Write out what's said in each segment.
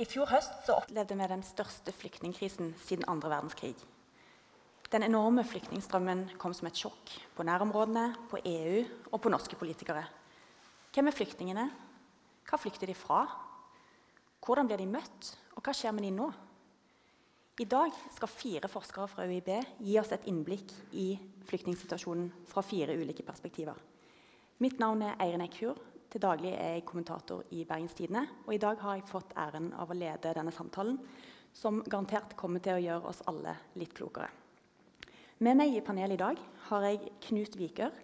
I fjor høst så opplevde vi den største flyktningkrisen siden andre verdenskrig. Den enorme flyktningstrømmen kom som et sjokk på nærområdene, på EU og på norske politikere. Hvem er flyktningene? Hva flykter de fra? Hvordan blir de møtt, og hva skjer med de nå? I dag skal fire forskere fra UiB gi oss et innblikk i flyktningsituasjonen fra fire ulike perspektiver. Mitt navn er Eirin Ekhur, til daglig er jeg kommentator i Bergens Tidende, og i dag har jeg fått æren av å lede denne samtalen, som garantert kommer til å gjøre oss alle litt klokere. Med meg i panelet i dag har jeg Knut Vikør,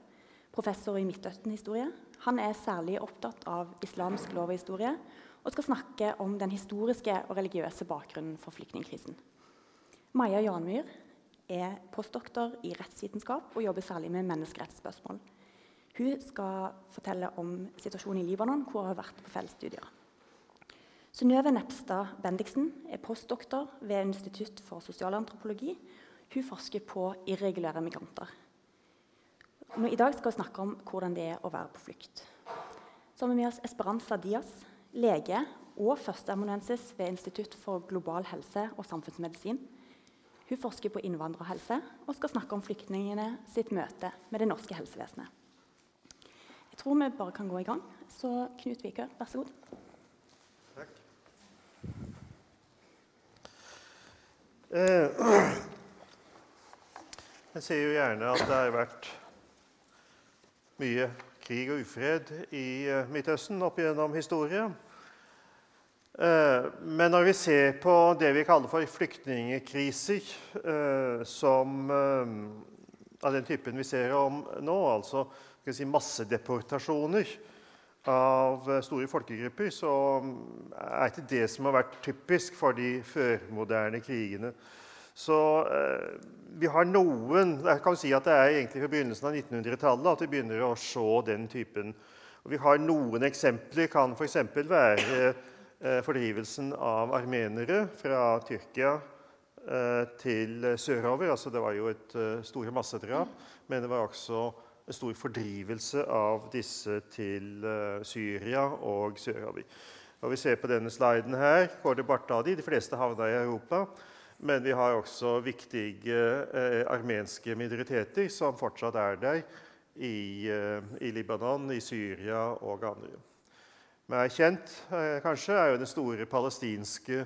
professor i Midtøsten-historie. Han er særlig opptatt av islamsk lov og historie og skal snakke om den historiske og religiøse bakgrunnen for flyktningkrisen. Maja Janmyr er postdoktor i rettsvitenskap og jobber særlig med menneskerettsspørsmål. Hun skal fortelle om situasjonen i Libanon, hvor hun har vært på fellesstudier. Synnøve Nepstad Bendiksen er postdoktor ved Institutt for sosialantropologi. Hun forsker på irregulære migranter. Nå, I dag skal vi snakke om hvordan det er å være på flukt. Så har vi med oss Esperanza Diaz, lege og førsteamanuensis ved Institutt for global helse og samfunnsmedisin. Hun forsker på innvandrerhelse og skal snakke om flyktningene sitt møte med det norske helsevesenet. Jeg tror vi bare kan gå i gang. Så Knut Vikør, vær så god. Takk. Eh, jeg ser jo gjerne at det har vært mye krig og ufred i eh, Midtøsten opp gjennom historien. Eh, men når vi ser på det vi kaller for flyktningkriser, som av den typen vi ser om nå, altså si, massedeportasjoner av store folkegrupper, så er ikke det som har vært typisk for de førmoderne krigene. Så eh, vi har noen Jeg kan si at det er egentlig fra begynnelsen av 1900-tallet at vi begynner å se den typen. Og vi har noen eksempler. kan f.eks. være eh, fordrivelsen av armenere fra Tyrkia eh, til sørover. Altså, det var jo et eh, store massedrap, men det var også stor fordrivelse av disse til uh, Syria og Sør-Arabi. Og vi ser på denne sliden her, Kåre Bartadi. De fleste havna i Europa. Men vi har også viktige eh, armenske minoriteter som fortsatt er der i, eh, i Libanon, i Syria og andre. Men er kjent kanskje, er jo den store palestinske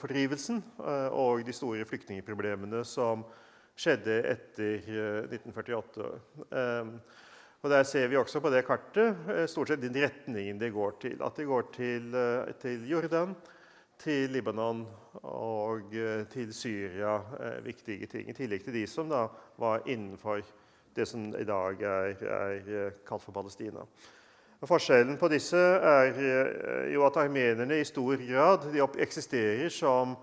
fordrivelsen og de store flyktningproblemene som skjedde etter 1948. Eh, ehm, og Der ser vi også på det kartet eh, stort sett den retningen det går til. At det går til, eh, til Jordan, til Libanon og til Syria. Viktige ting. I tillegg til de som da var innenfor det som i dag er, er kalt for Palestina. Og forskjellen på disse er jo at armenerne i stor grad eksisterer som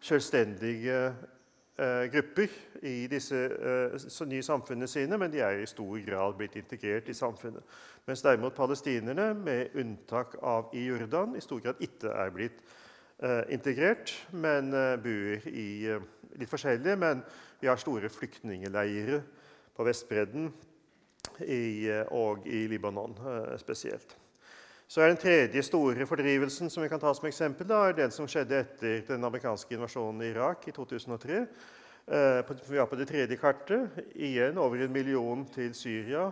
selvstendige grupper i disse uh, nye samfunnene sine, men de er i stor grad blitt integrert i samfunnet. Mens derimot palestinerne, med unntak av i Jordan, i stor grad ikke er blitt uh, integrert, men bor i litt forskjellige. Men vi har store flyktningleirer på Vestbredden og i Libanon spesielt. Så er Den tredje store fordrivelsen som vi kan ta som eksempel, da, er den som skjedde etter den amerikanske invasjonen i Irak i 2003. Eh, vi er på det tredje kartet. Igjen over en million til Syria.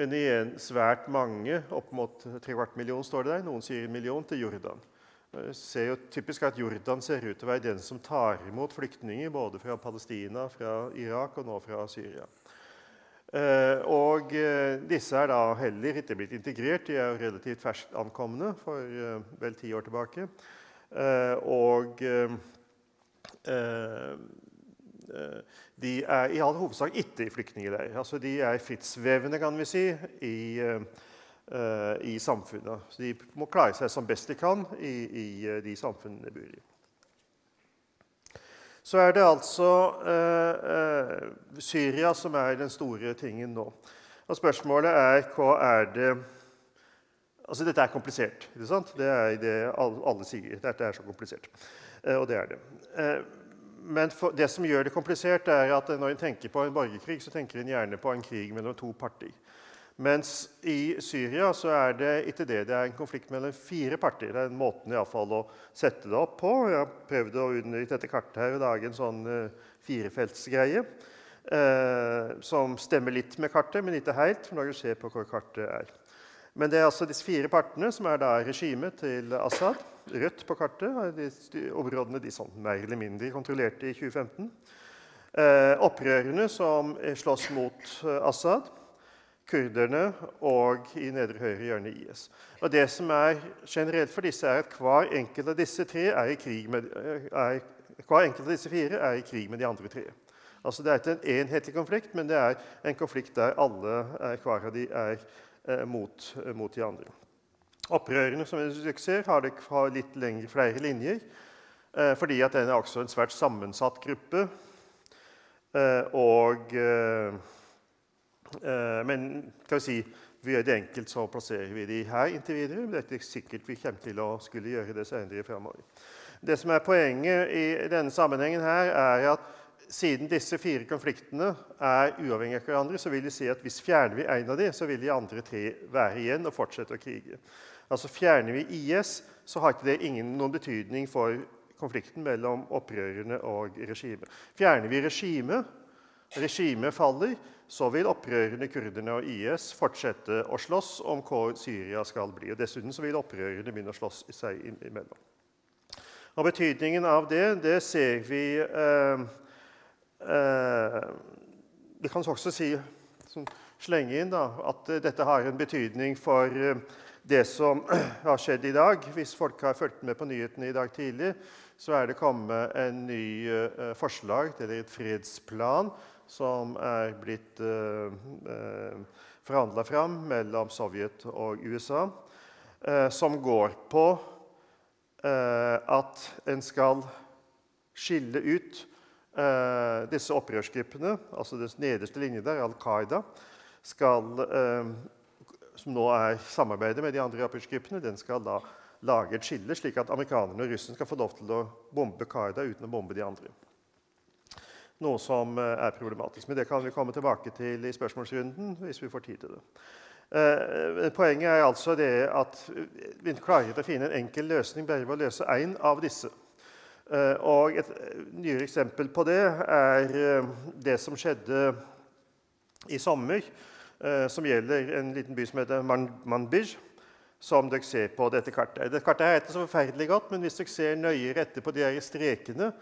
Men igjen svært mange, opp mot tre kvart million, står det der. Noen sier en million til Jordan. Det eh, ser jo typisk at Jordan ser ut til å være den som tar imot flyktninger både fra Palestina, fra Irak og nå fra Syria. Eh, og eh, disse er da heller ikke blitt integrert. De er jo relativt ferskt ankomne for eh, vel ti år tilbake. Og de er i all hovedsak ikke i flyktningleirer. Altså de er frittsvevende, kan vi si, i, i samfunnet. Så de må klare seg som best de kan i, i de samfunnene de bor i så er det altså eh, eh, Syria som er den store tingen nå. Og spørsmålet er hva er det Altså, dette er komplisert. ikke sant? Det er det alle sier. Dette er så komplisert. Eh, og det er det. Eh, men for, det som gjør det komplisert, er at når en tenker på en borgerkrig, så tenker en gjerne på en krig mellom to parter. Mens i Syria så er det ikke det. Det er en konflikt mellom fire parter. Det er en måten i fall å sette det opp på. Jeg har prøvd å under dette kartet her å lage en sånn uh, firefeltsgreie. Eh, som stemmer litt med kartet, men ikke helt. når du ser på hvor kartet er. Men det er altså disse fire partene som er da regimet til Assad. Rødt på kartet. De, de områdene de sånn mer eller mindre kontrollerte i 2015. Eh, opprørerne som slåss mot eh, Assad kurderne og i nedre høyre hjørne IS. Og Det som er generelt for disse, er at hver enkelt av disse med, er, hver enkelt av disse fire er i krig med de andre tre. Altså Det er ikke en enhetlig konflikt, men det er en konflikt der alle er, hver av de er eh, mot, mot, de andre. Opprørene som vi ser, har, det, har litt lengre, flere linjer, eh, fordi at den er også en svært sammensatt gruppe. Eh, og eh, Eh, men kan vi si, vi gjør det enkelt, så plasserer vi de her inntil videre. Det er ikke sikkert vi kommer til å skulle gjøre det senere fremover. Det som er Poenget i denne sammenhengen her er at siden disse fire konfliktene er uavhengige av hverandre, så vil de si at hvis fjerner vi en av dem, så vil de andre tre være igjen og fortsette å krige. Altså Fjerner vi IS, så har ikke det ingen, noen betydning for konflikten mellom opprørerne og regimet. Fjerner vi regimet, regimet faller, så vil opprørerne, kurderne og IS fortsette å slåss om hvor Syria skal bli. og Dessuten vil opprørerne begynne å slåss seg imellom. Og Betydningen av det det ser vi eh, eh, Vi kan også si, slenge inn da, at dette har en betydning for eh, det som har skjedd i dag. Hvis folk har fulgt med på nyhetene i dag tidlig, så er det kommet en ny uh, forslag, til et fredsplan, som er blitt eh, eh forhandla fram mellom Sovjet og USA, eh, som går på eh, at en skal skille ut eh, disse opprørsgruppene, altså den nederste linje der, Al Qaida, skal, eh, som nå er samarbeidet med de andre opprørsgruppene, den skal da lage et skille, slik at amerikanerne og russerne skal få lov til å bombe Qaida uten å bombe de andre noe som eh, er problematisk. Men det kan vi komme tilbake til i spørsmålsrunden hvis vi får tid til det. Eh, poenget er altså det at vi klarer å finne en enkel løsning bare ved å løse én av disse. Eh, og Et nyere eksempel på det er det som skjedde i sommer, som gjelder en liten by som heter Manbij, som dere ser på dette kartet. Dette kartet er ikke så forferdelig godt, men hvis dere ser nøyere etter på de her strekene,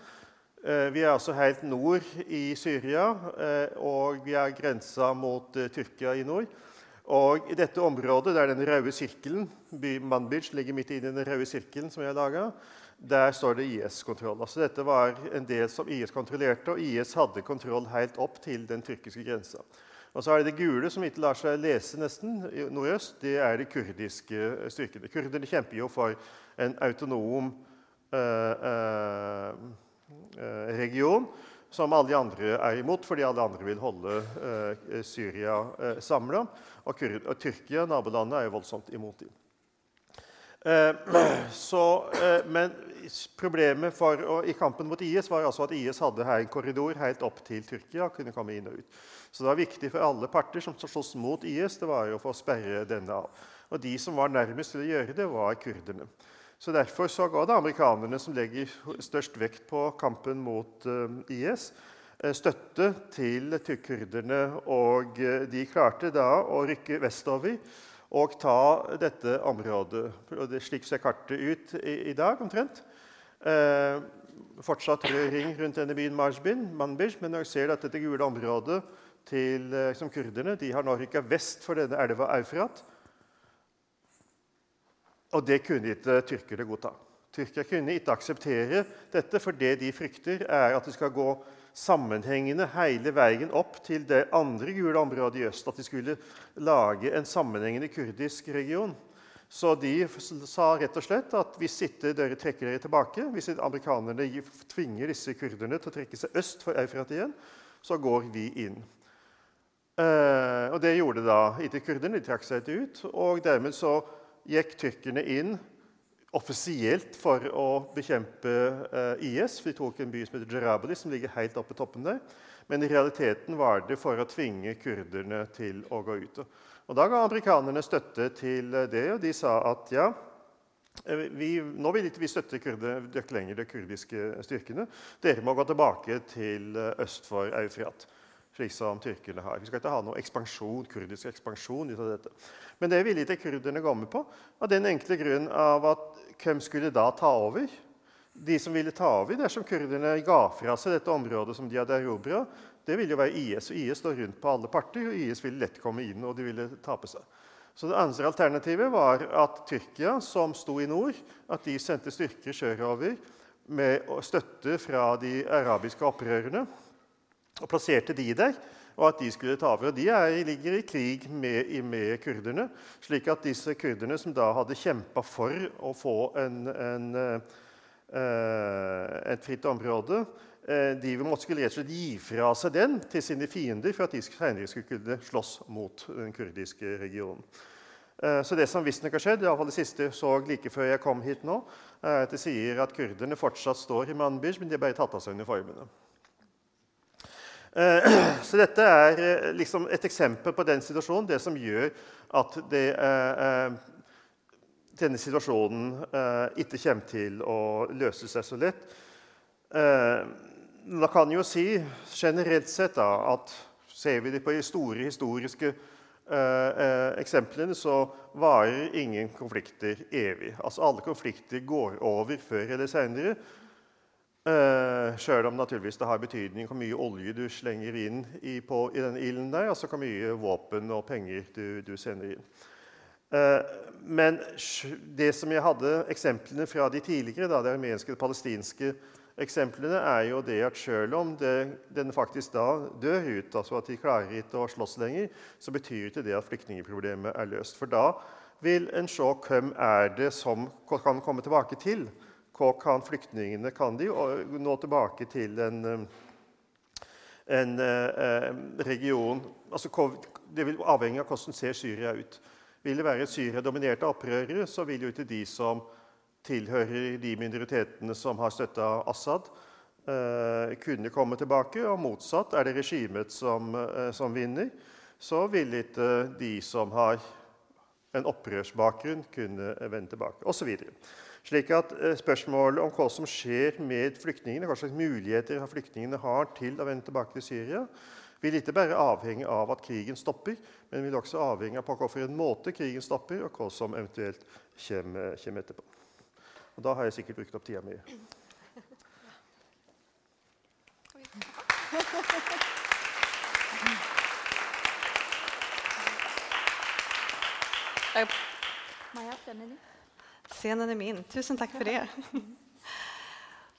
vi er altså helt nord i Syria, eh, og vi er grensa mot eh, Tyrkia i nord. Og I dette området, der den røde sirkelen Manbij ligger midt i den røde sirkelen som har laget, der står det IS-kontroll. Altså Dette var en del som IS kontrollerte, og IS hadde kontroll helt opp til den tyrkiske grensa. Og så er det det gule, som ikke lar seg lese nesten, nordøst. Det er de kurdiske styrkene. Kurderne kjemper jo for en autonom øh, Eh, region som alle de andre er imot, fordi alle andre vil holde eh, Syria eh, samla. Og, Tyrkia, nabolandet, er jo voldsomt imot dem. Eh, så, eh, men problemet for, i kampen mot IS var altså at IS hadde her en korridor helt opp til Tyrkia. kunne komme inn og ut. Så det var viktig for alle parter som sloss mot IS, det var jo for å sperre denne av. Og de som var nærmest til å gjøre det, var kurderne. Så Derfor så ga det amerikanerne, som legger størst vekt på kampen mot uh, IS, uh, støtte til kurderne. Og uh, de klarte da å rykke vestover og ta dette området. Og det Slik ser kartet ut i, i dag, omtrent. fortsatt rød ring rundt denne byen Marsbin, Manbij, men dere ser at dette gule området til som kurderne de har nå rykka vest for denne elva Eufrat og det kunne ikke tyrkere godta. Tyrkia kunne ikke akseptere dette, for det de frykter, er at det skal gå sammenhengende hele veien opp til det andre gule området i øst. At de skulle lage en sammenhengende kurdisk region. Så de sa rett og slett at hvis ikke dere trekker dere tilbake, hvis amerikanerne tvinger disse kurderne til å trekke seg øst for Eufrat igjen, så går vi inn. Eh, og det gjorde da ikke kurderne. De trakk seg ikke ut. og dermed så gikk tyrkerne inn offisielt for å bekjempe eh, IS. de tok en by som heter Jarabali, som ligger helt oppe på toppen der. Men i realiteten var det for å tvinge kurderne til å gå ut. Og Da ga amerikanerne støtte til det, og de sa at ja, vi, nå vil ikke vi støtte dere lenger de kurdiske styrkene. Dere må gå tilbake til øst for Eufrat, slik som tyrkerne har. Vi skal ikke ha noe ekspansjon, kurdisk ekspansjon ut av dette. Men det ville ikke kurderne gå med på, av den enkle grunn av at hvem skulle da ta over? De som ville ta over dersom kurderne ga fra seg dette området som de hadde erobra, det ville jo være IS. Og IS står rundt på alle parter, og IS ville lett komme inn, og de ville tape seg. Så Det andre alternativet var at Tyrkia, som sto i nord, at de sendte styrker sørover med støtte fra de arabiske opprørerne, og plasserte de der. Og at de skulle ta over. Og de er, ligger i krig med, med, kurderne. slik at disse kurderne, som da hadde kjempa for å få en, en, uh, et fritt område, Eh, de måtte skulle rett og slett gi fra seg den til sine fiender for at de senere skulle kunne slåss mot den kurdiske regionen. Eh, så det som visstnok har skjedd, i fall det siste så like før jeg kom hit nå, er at det sier at kurderne fortsatt står i Manbij, men de har bare tatt av seg uniformene. Eh, så dette er liksom et eksempel på den situasjonen, det som gjør at det, denne situasjonen ikke kommer til å løse seg så lett. Da kan jo si generelt sett da, at ser vi det på de store historiske eh, eh, eksemplene, så varer ingen konflikter evig. Altså Alle konflikter går over før eller seinere. Sjøl om naturligvis det har betydning hvor mye olje du slenger inn i, på, i den ilden der, altså hvor mye våpen og penger du, du sender inn. Eh, men det som jeg hadde eksemplene fra de tidligere, da, de armenske og palestinske eksemplene er jo det at selv om det, den faktisk da dør ut, altså at de klarer ikke å slåss lenger, så betyr ikke det at flyktningproblemet er løst. For da vil en se hvem er det som kan komme tilbake til. Kan flyktningene kan de nå tilbake til en, en eh, region altså, Det vil avhenge av hvordan ser Syria ut. Vil det være Syria-dominerte opprørere, så vil jo ikke de som tilhører de minoritetene som har støtta Assad, eh, kunne komme tilbake. Og motsatt, er det regimet som, eh, som vinner, så vil ikke de som har en opprørsbakgrunn, kunne vende tilbake, osv. Slik at eh, Spørsmålet om hva som skjer med flyktningene, hva slags muligheter flyktningene har til å vende tilbake til Syria, vil ikke bare avhenge av at krigen stopper, men vil også avhenge av på hvilken måte krigen stopper, og hva som eventuelt kommer, kommer etterpå. Og da har jeg sikkert brukt opp tida mi. Maja, scenen är min. Tusen takk for det.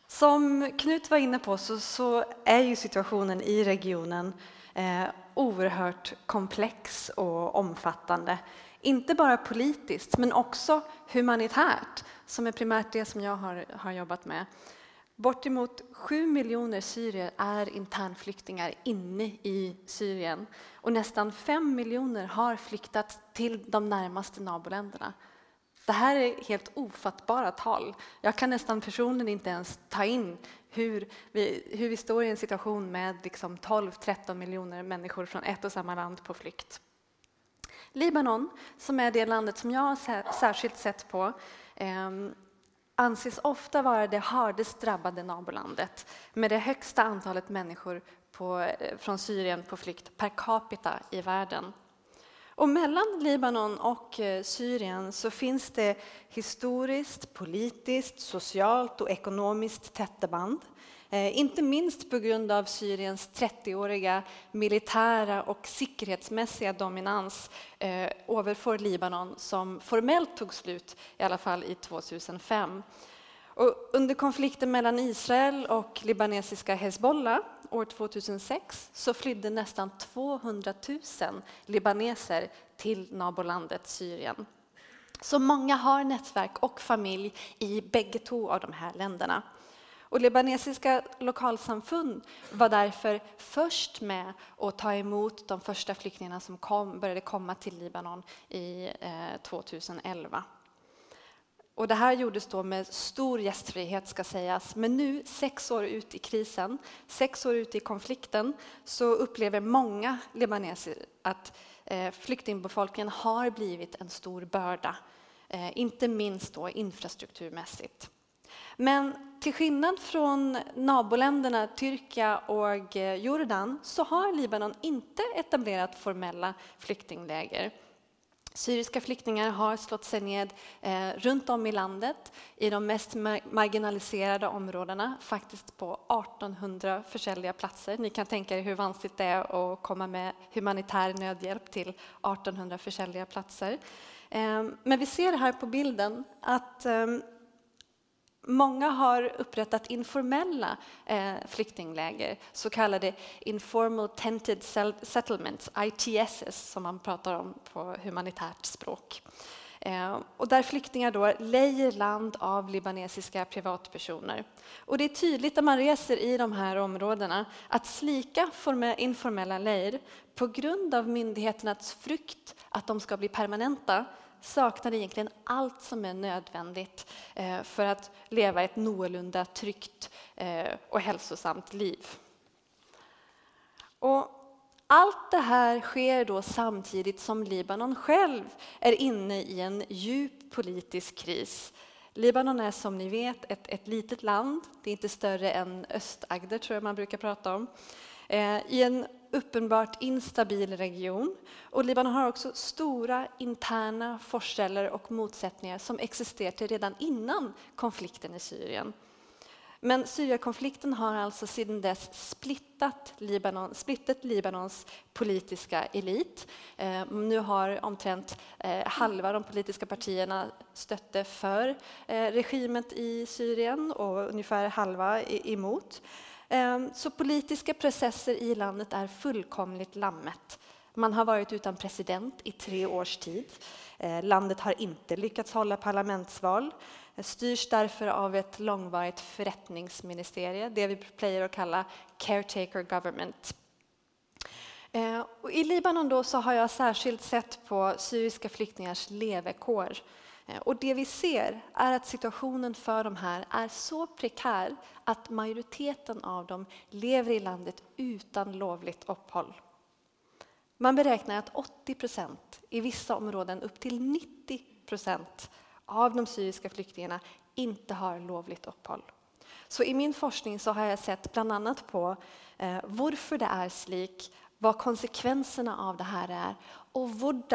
Som Knut var inne på så, så är ju situationen i regionen eh, oerhört komplex och omfattande. Inte bara politiskt, men också humanitärt, som är primärt det som jag har, har jobbat med. Bortemot sju miljoner syrier är internflyktingar inne i Syrien och nästan fem miljoner har flyktat till de närmaste naboländerna. Det här är helt ofattbara tal. Jag kan nästan personligen inte ens ta in hur vi, hur vi står i en situation med liksom 12-13 miljoner människor från ett och samma land på flykt. Libanon, som är det landet som jag har särskilt sett på, eh, anses ofta vara det hardest drabbade nabolandet med det högsta antalet människor på, eh, från Syrien på flykt per capita i världen. Och mellan Libanon och eh, Syrien så finns det historiskt, politiskt, socialt och ekonomiskt tette band. Eh, inte minst på grund av Syriens 30-åriga militära och säkerhetsmässiga dominans eh, ovanför Libanon som formellt tog slut i alla fall i 2005. Och under konflikten mellan Israel och libanesiska Hezbollah år 2006 så flydde nesten 200 000 libaneser til nabolandet Syrien. Så mange har nettverk og familj i begge to av de her landene. Og libanesiske lokalsamfunn var derfor først med å ta imot de første flyktningene som kom, började komma til Libanon i eh, 2011. Och det här gjordes då med stor gästfrihet ska sägas. Men nu, sex år ut i krisen, sex år ut i konflikten, så upplever många libaneser att eh, flyktingbefolkningen har blivit en stor börda, eh, inte minst då. Men till skillnad från naboländerna Tyrkia och eh, Jordan så har Libanon inte etablerat formella flyktingläger. Syriska flyktingar har slått sig ned eh, runt om i landet i de mest marginaliserade områdena, faktiskt på 1800 försäljliga platser. Ni kan tänka er hur vanskligt det är att komma med humanitär nödhjälp till 1800 försäljliga platser. Eh, men vi ser här på bilden att eh, Många har upprättat informella eh, flyktingläger, så kallade informal tented settlements, ITSs, som man pratar om på humanitärt språk. Eh, och där flyktingar då lejer land av libanesiska privatpersoner. Och det är tydligt när man reser i de här områdena att slika informella lejer på grund av myndigheternas frukt att de ska bli permanenta saknar egentligen allt som är nödvändigt eh, för att leva ett någorlunda tryggt eh, och hälsosamt liv. Och allt det här sker då samtidigt som Libanon själv är inne i en djup politisk kris. Libanon är som ni vet ett, ett litet land, det är inte större än Östagder tror jag man brukar prata om. Eh, I en uppenbart instabil region. Och Libanon har också stora interna forskjeller och motsättningar som existerade redan innan konflikten i Syrien. Men Syrienkonflikten har alltså sedan dess splittat Libanon, splittat Libanons politiska elit. Eh, nu har omtrent eh, halva de politiska partierna stötte för eh, regimet i Syrien och ungefär halva emot. Ehm, så politiska processer i landet är fullkomligt lammet. Man har varit utan president i tre års tid. Eh, landet har inte lyckats hålla parlamentsval. Det styrs därför av ett långvarigt förrättningsministerie, det vi plejer att kalla caretaker government. Ehm, I Libanon då har jag särskilt sett på syriska flyktingars levekår. Eh, och det vi ser är att situationen för de här är så prekär att majoriteten av dem lever i landet utan lovligt uppehåll. Man beräknar att 80 procent, i vissa områden upp till 90 procent av de syriska flyktingarna inte har lovligt uppehåll. Så i min forskning så har jag sett bland annat på eh, varför det är slik, vad konsekvenserna av det här är och hur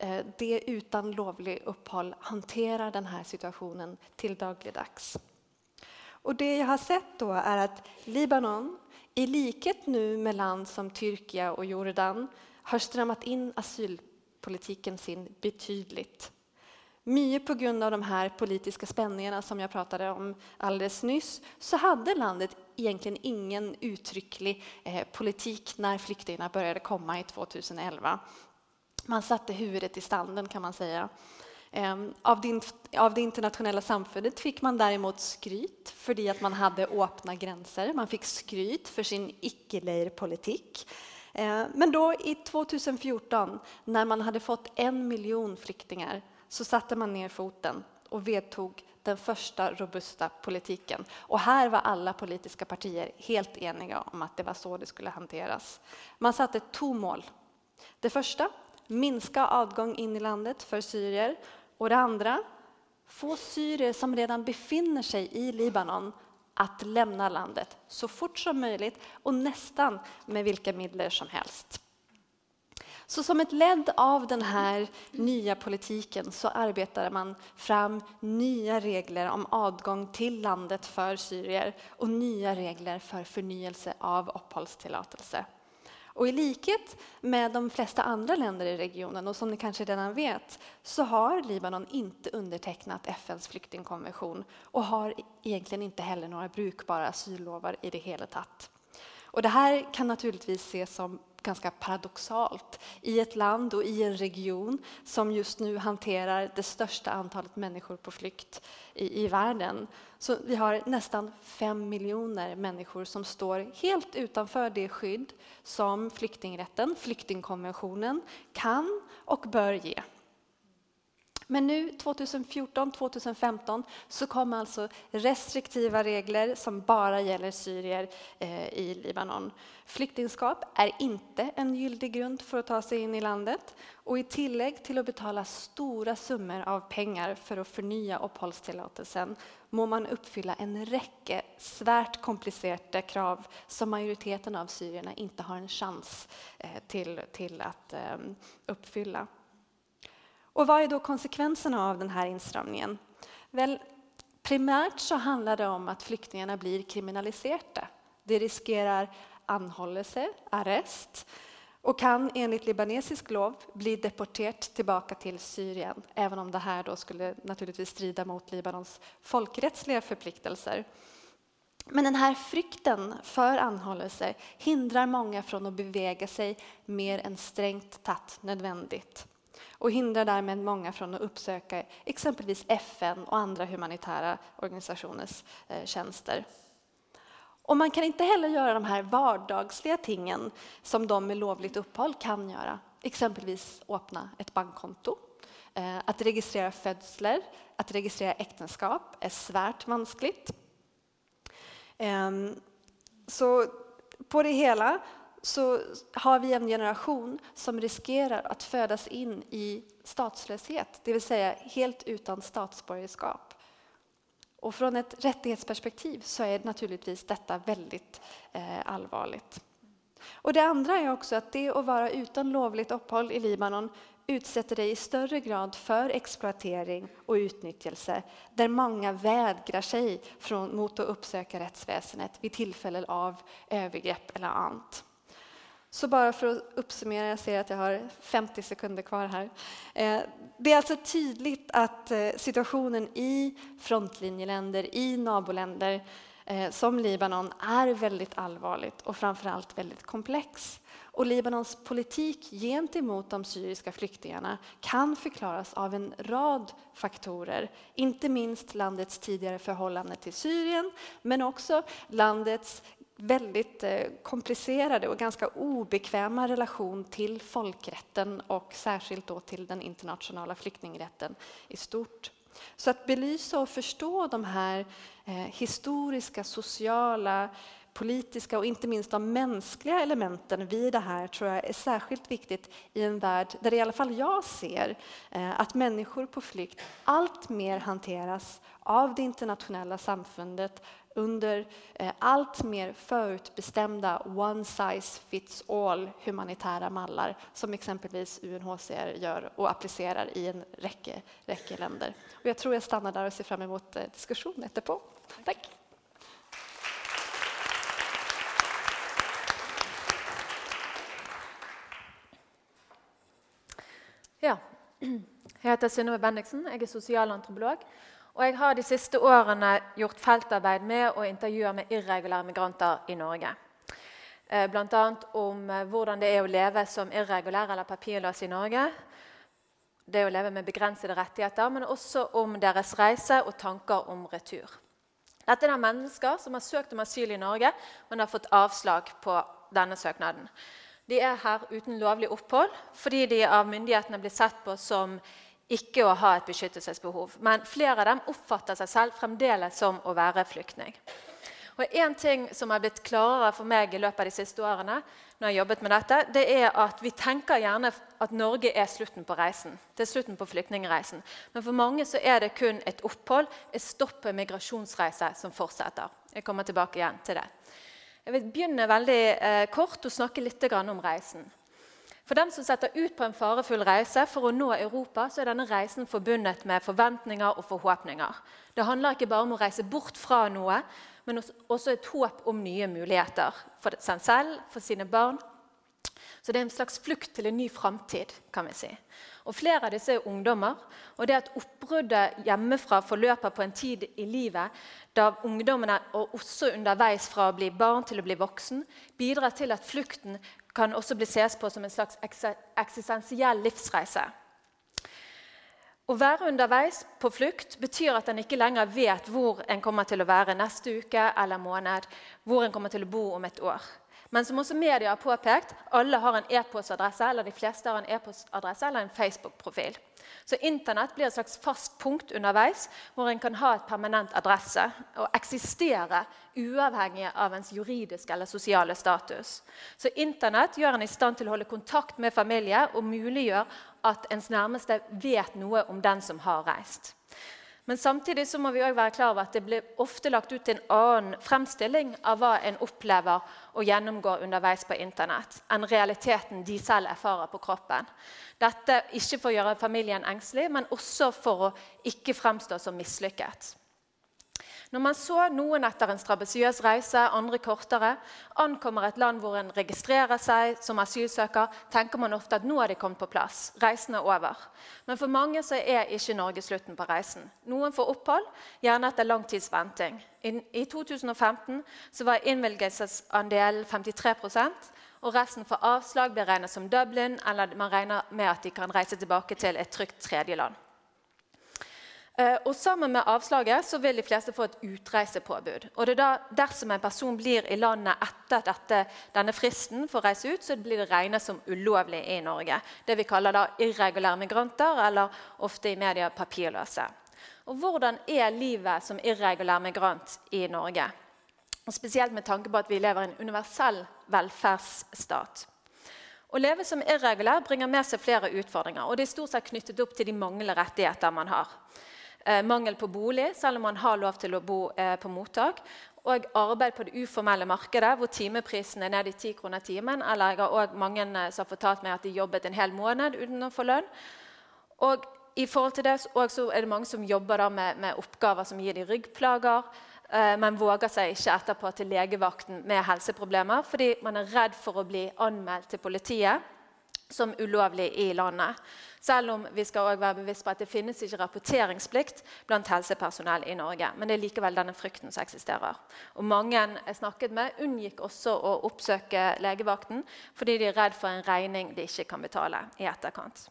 Eh, det utan lovlig opphold håndterer denne situasjonen till dagligdags. Og det jeg har sett da, er at Libanon, i likhet nå med land som Tyrkia og Jordan, har strammet inn asylpolitikken sin betydelig. Mye av de politiske spenningene som jeg pratet om alldeles nyss, så hadde landet egentlig ingen uttrycklig eh, politikk når flyktningene begynte å komme i 2011. Man satte huvudet i standen kan man säga. Ehm, av det, av det internationella samfundet fick man däremot skryt för att man hade öppna gränser. Man fick skryt för sin icke-politik. Ehm, men då i 2014, när man hade fått en miljon flyktingar, så satte man ner foten och vedtog den första robusta politiken. Och här var alla politiska partier helt eniga om att det var så det skulle hanteras. Man satte två mål. Det första minska avgång in i landet för syrier. Och det andra, få syrier som redan befinner sig i Libanon att lämna landet så fort som möjligt och nästan med vilka medel som helst. Så som ett led av den här nya politiken så arbetade man fram nya regler om avgång till landet för syrier och nya regler för förnyelse av uppehållstillåtelse. Och i likhet med de flesta andra länder i regionen, och som ni kanske redan vet, så har Libanon inte undertecknat FNs flyktingkonvention och har egentligen inte heller några brukbara asyllovar i det hela tatt. Och det här kan naturligtvis ses som ganska paradoxalt i ett land och i en region som just nu hanterar det största antalet människor på flykt i, i världen. Så vi har nästan fem miljoner människor som står helt utanför det skydd som flyktingrätten, flyktingkonventionen, kan och bör ge. Men nu 2014-2015 så kom alltså restriktiva regler som bara gäller syrier eh, i Libanon. Flyktingskap är inte en gyldig grund för att ta sig in i landet och i tillägg till att betala stora summor av pengar för att förnya uppehållstillåtelsen må man uppfylla en räcke svärt komplicerade krav som majoriteten av syrierna inte har en chans eh, till, till att eh, uppfylla. Och vad är då konsekvenserna av den här instramningen? Väl, primärt så handlar det om att flyktingarna blir kriminaliserade. Det riskerar anhållelse, arrest och kan enligt libanesisk lov bli deportert tillbaka till Syrien även om det här skulle naturligtvis strida mot Libanons folkrättsliga förpliktelser. Men den här frykten för anhållelse hindrar många från att bevega sig mer än strängt tatt nödvändigt och hindrar därmed många från att uppsöka exempelvis FN och andra humanitära organisationers eh, tjänster. Och man kan inte heller göra de här vardagsliga tingen som de med lovligt uppehåll kan göra. Exempelvis öppna ett bankkonto. Eh, att registrera födslar, att registrera äktenskap är svärt vanskligt. Ehm, så på det hela så har vi en generation som riskerar att födas in i statslöshet, det vill säga helt utan statsborgerskap. Och från ett rättighetsperspektiv så är naturligtvis detta väldigt eh, allvarligt. Och det andra är också att det att vara utan lovligt uppehåll i Libanon utsätter dig i större grad för exploatering och utnyttjelse där många vägrar sig från, mot att uppsöka rättsväsendet vid tillfällen av övergrepp eller annat. Så bara för att uppsummera, jag ser att jag har 50 sekunder kvar här. Eh, det är alltså tydligt att eh, situationen i frontlinjeländer, i naboländer eh, som Libanon är väldigt allvarligt och framförallt väldigt komplex. Och Libanons politik gentemot de syriska flyktingarna kan förklaras av en rad faktorer. Inte minst landets tidigare förhållande till Syrien, men också landets väldigt eh, komplicerade och ganska obekväma relation till folkrätten och särskilt då till den internationella flyktingrätten i stort. Så att belysa och förstå de här eh, historiska, sociala, politiska och inte minst de mänskliga elementen vid det här tror jag är särskilt viktigt i en värld där i alla fall jag ser eh, att människor på flykt allt mer hanteras av det internationella samfundet under eh, allt mer förutbestämda one size fits all humanitära mallar som exempelvis UNHCR gör och applicerar i en räcke, räcke länder. Och jag tror jag stannar där och ser fram emot eh, diskussion efterpå. Tack! Ja. Jeg heter Synnøve Bendiksen, jeg er sosialantropolog. Og jeg har de siste årene gjort feltarbeid med og intervjuer med irregulære migranter i Norge. Eh, Bl.a. om eh, hvordan det er å leve som irregulær eller papirløs i Norge. Det å leve med begrensede rettigheter, men også om deres reise og tanker om retur. Dette er mennesker som har søkt om asyl i Norge, men har fått avslag på denne søknaden. De er her uten lovlig opphold fordi de av myndighetene blir sett på som ikke å ha et beskyttelsesbehov. Men flere av dem oppfatter seg selv fremdeles som å være flyktning. Og En ting som har blitt klarere for meg i løpet av de siste årene, når jeg har jobbet med dette, det er at vi tenker gjerne at Norge er slutten på reisen. Det er slutten på flyktningreisen. Men for mange så er det kun et opphold, et stopp på migrasjonsreise som fortsetter. Jeg kommer tilbake igjen til det. Jeg vil begynne veldig eh, kort og snakke litt om reisen. For dem som setter ut på en farefull reise for å nå Europa, så er denne reisen forbundet med forventninger og forhåpninger. Det handler ikke bare om å reise bort fra noe, men også et håp om nye muligheter for seg selv, for sine barn. Så det er en slags flukt til en ny framtid, kan vi si. Og Flere av disse er ungdommer. og det at Oppbruddet hjemmefra forløper på en tid i livet da ungdommene, og også underveis fra å bli barn til å bli voksen, bidrar til at flukten kan også bli ses på som en slags eksistensiell livsreise. Å være underveis på flukt betyr at en ikke lenger vet hvor en kommer til å være neste uke eller måned, hvor en kommer til å bo om et år. Men som også media har påpekt, alle har en e-postadresse eller de fleste har en e-postadresse eller en Facebook-profil. Så Internett blir et slags fast punkt underveis hvor en kan ha et permanent adresse og eksistere uavhengig av ens juridiske eller sosiale status. Så Internett gjør en i stand til å holde kontakt med familie og muliggjør at ens nærmeste vet noe om den som har reist. Men samtidig så må vi også være klar over at det blir ofte lagt ut en annen fremstilling av hva en opplever og gjennomgår underveis på Internett, enn realiteten de selv erfarer på kroppen. Dette ikke for å gjøre familien engstelig, men også for å ikke fremstå som mislykket. Når man så noen etter en strabasiøs reise, andre kortere, ankommer et land hvor en registrerer seg som asylsøker, tenker man ofte at nå er de kommet på plass. Reisen er over. Men for mange så er ikke Norge slutten på reisen. Noen får opphold, gjerne etter lang tids venting. I 2015 så var innvilgelsesandelen 53% og resten for avslag ble regnet som Dublin, eller man regner med at de kan reise tilbake til et trygt tredjeland. Eh, og Sammen med avslaget så vil de fleste få et utreisepåbud. Og det er da, Dersom en person blir i landet etter dette, denne fristen for å reise ut, så blir det regnet som ulovlig i Norge. Det vi kaller da irregulære migranter, eller ofte i media papirløse. Og Hvordan er livet som irregulær migrant i Norge? Og Spesielt med tanke på at vi lever i en universell velferdsstat. Å leve som irregulær bringer med seg flere utfordringer. og Det er stort sett knyttet opp til de manglende rettigheter man har. Eh, mangel på bolig, selv om man har lov til å bo eh, på mottak. Og arbeid på det uformelle markedet, hvor timeprisen er ned i 10 kroner timen. Eller jeg har også mange eh, som har fortalt meg at de jobbet en hel måned uten å få lønn. Og i forhold til det er det mange som jobber med, med, oppgaver som gir dem ryggplager. Eh, men våger seg ikke etterpå til legevakten med helseproblemer fordi man er redd for å bli anmeldt til politiet som ulovlig i landet. Selv om vi skal være bevisst på at det finnes ikke rapporteringsplikt blant helsepersonell i Norge. Men det er likevel denne frykten som eksisterer. Og Mange jeg snakket med, unngikk også å oppsøke legevakten fordi de er redd for en regning de ikke kan betale i etterkant.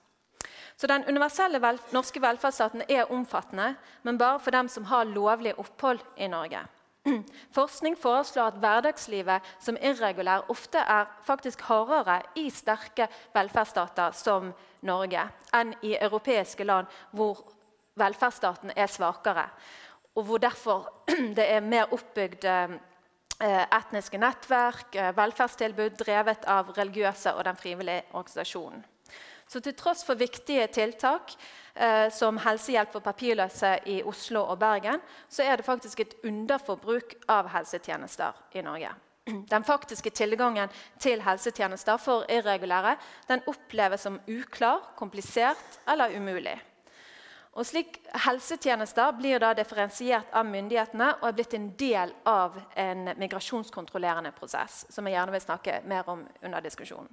Så Den universelle vel norske velferdsstaten er omfattende, men bare for dem som har lovlig opphold i Norge. Forskning foreslår at hverdagslivet som irregulær ofte er faktisk hardere i sterke velferdsstater som Norge enn i europeiske land hvor velferdsstaten er svakere, og hvor derfor det er mer oppbygd eh, etniske nettverk, eh, velferdstilbud drevet av religiøse og den frivillige organisasjonen. Så til tross for viktige tiltak eh, som helsehjelp for papirløse i Oslo og Bergen, så er det faktisk et underforbruk av helsetjenester i Norge. Den faktiske tilgangen til helsetjenester for irregulære den oppleves som uklar, komplisert eller umulig. Og slik Helsetjenester blir da differensiert av myndighetene og er blitt en del av en migrasjonskontrollerende prosess, som jeg gjerne vil snakke mer om under diskusjonen.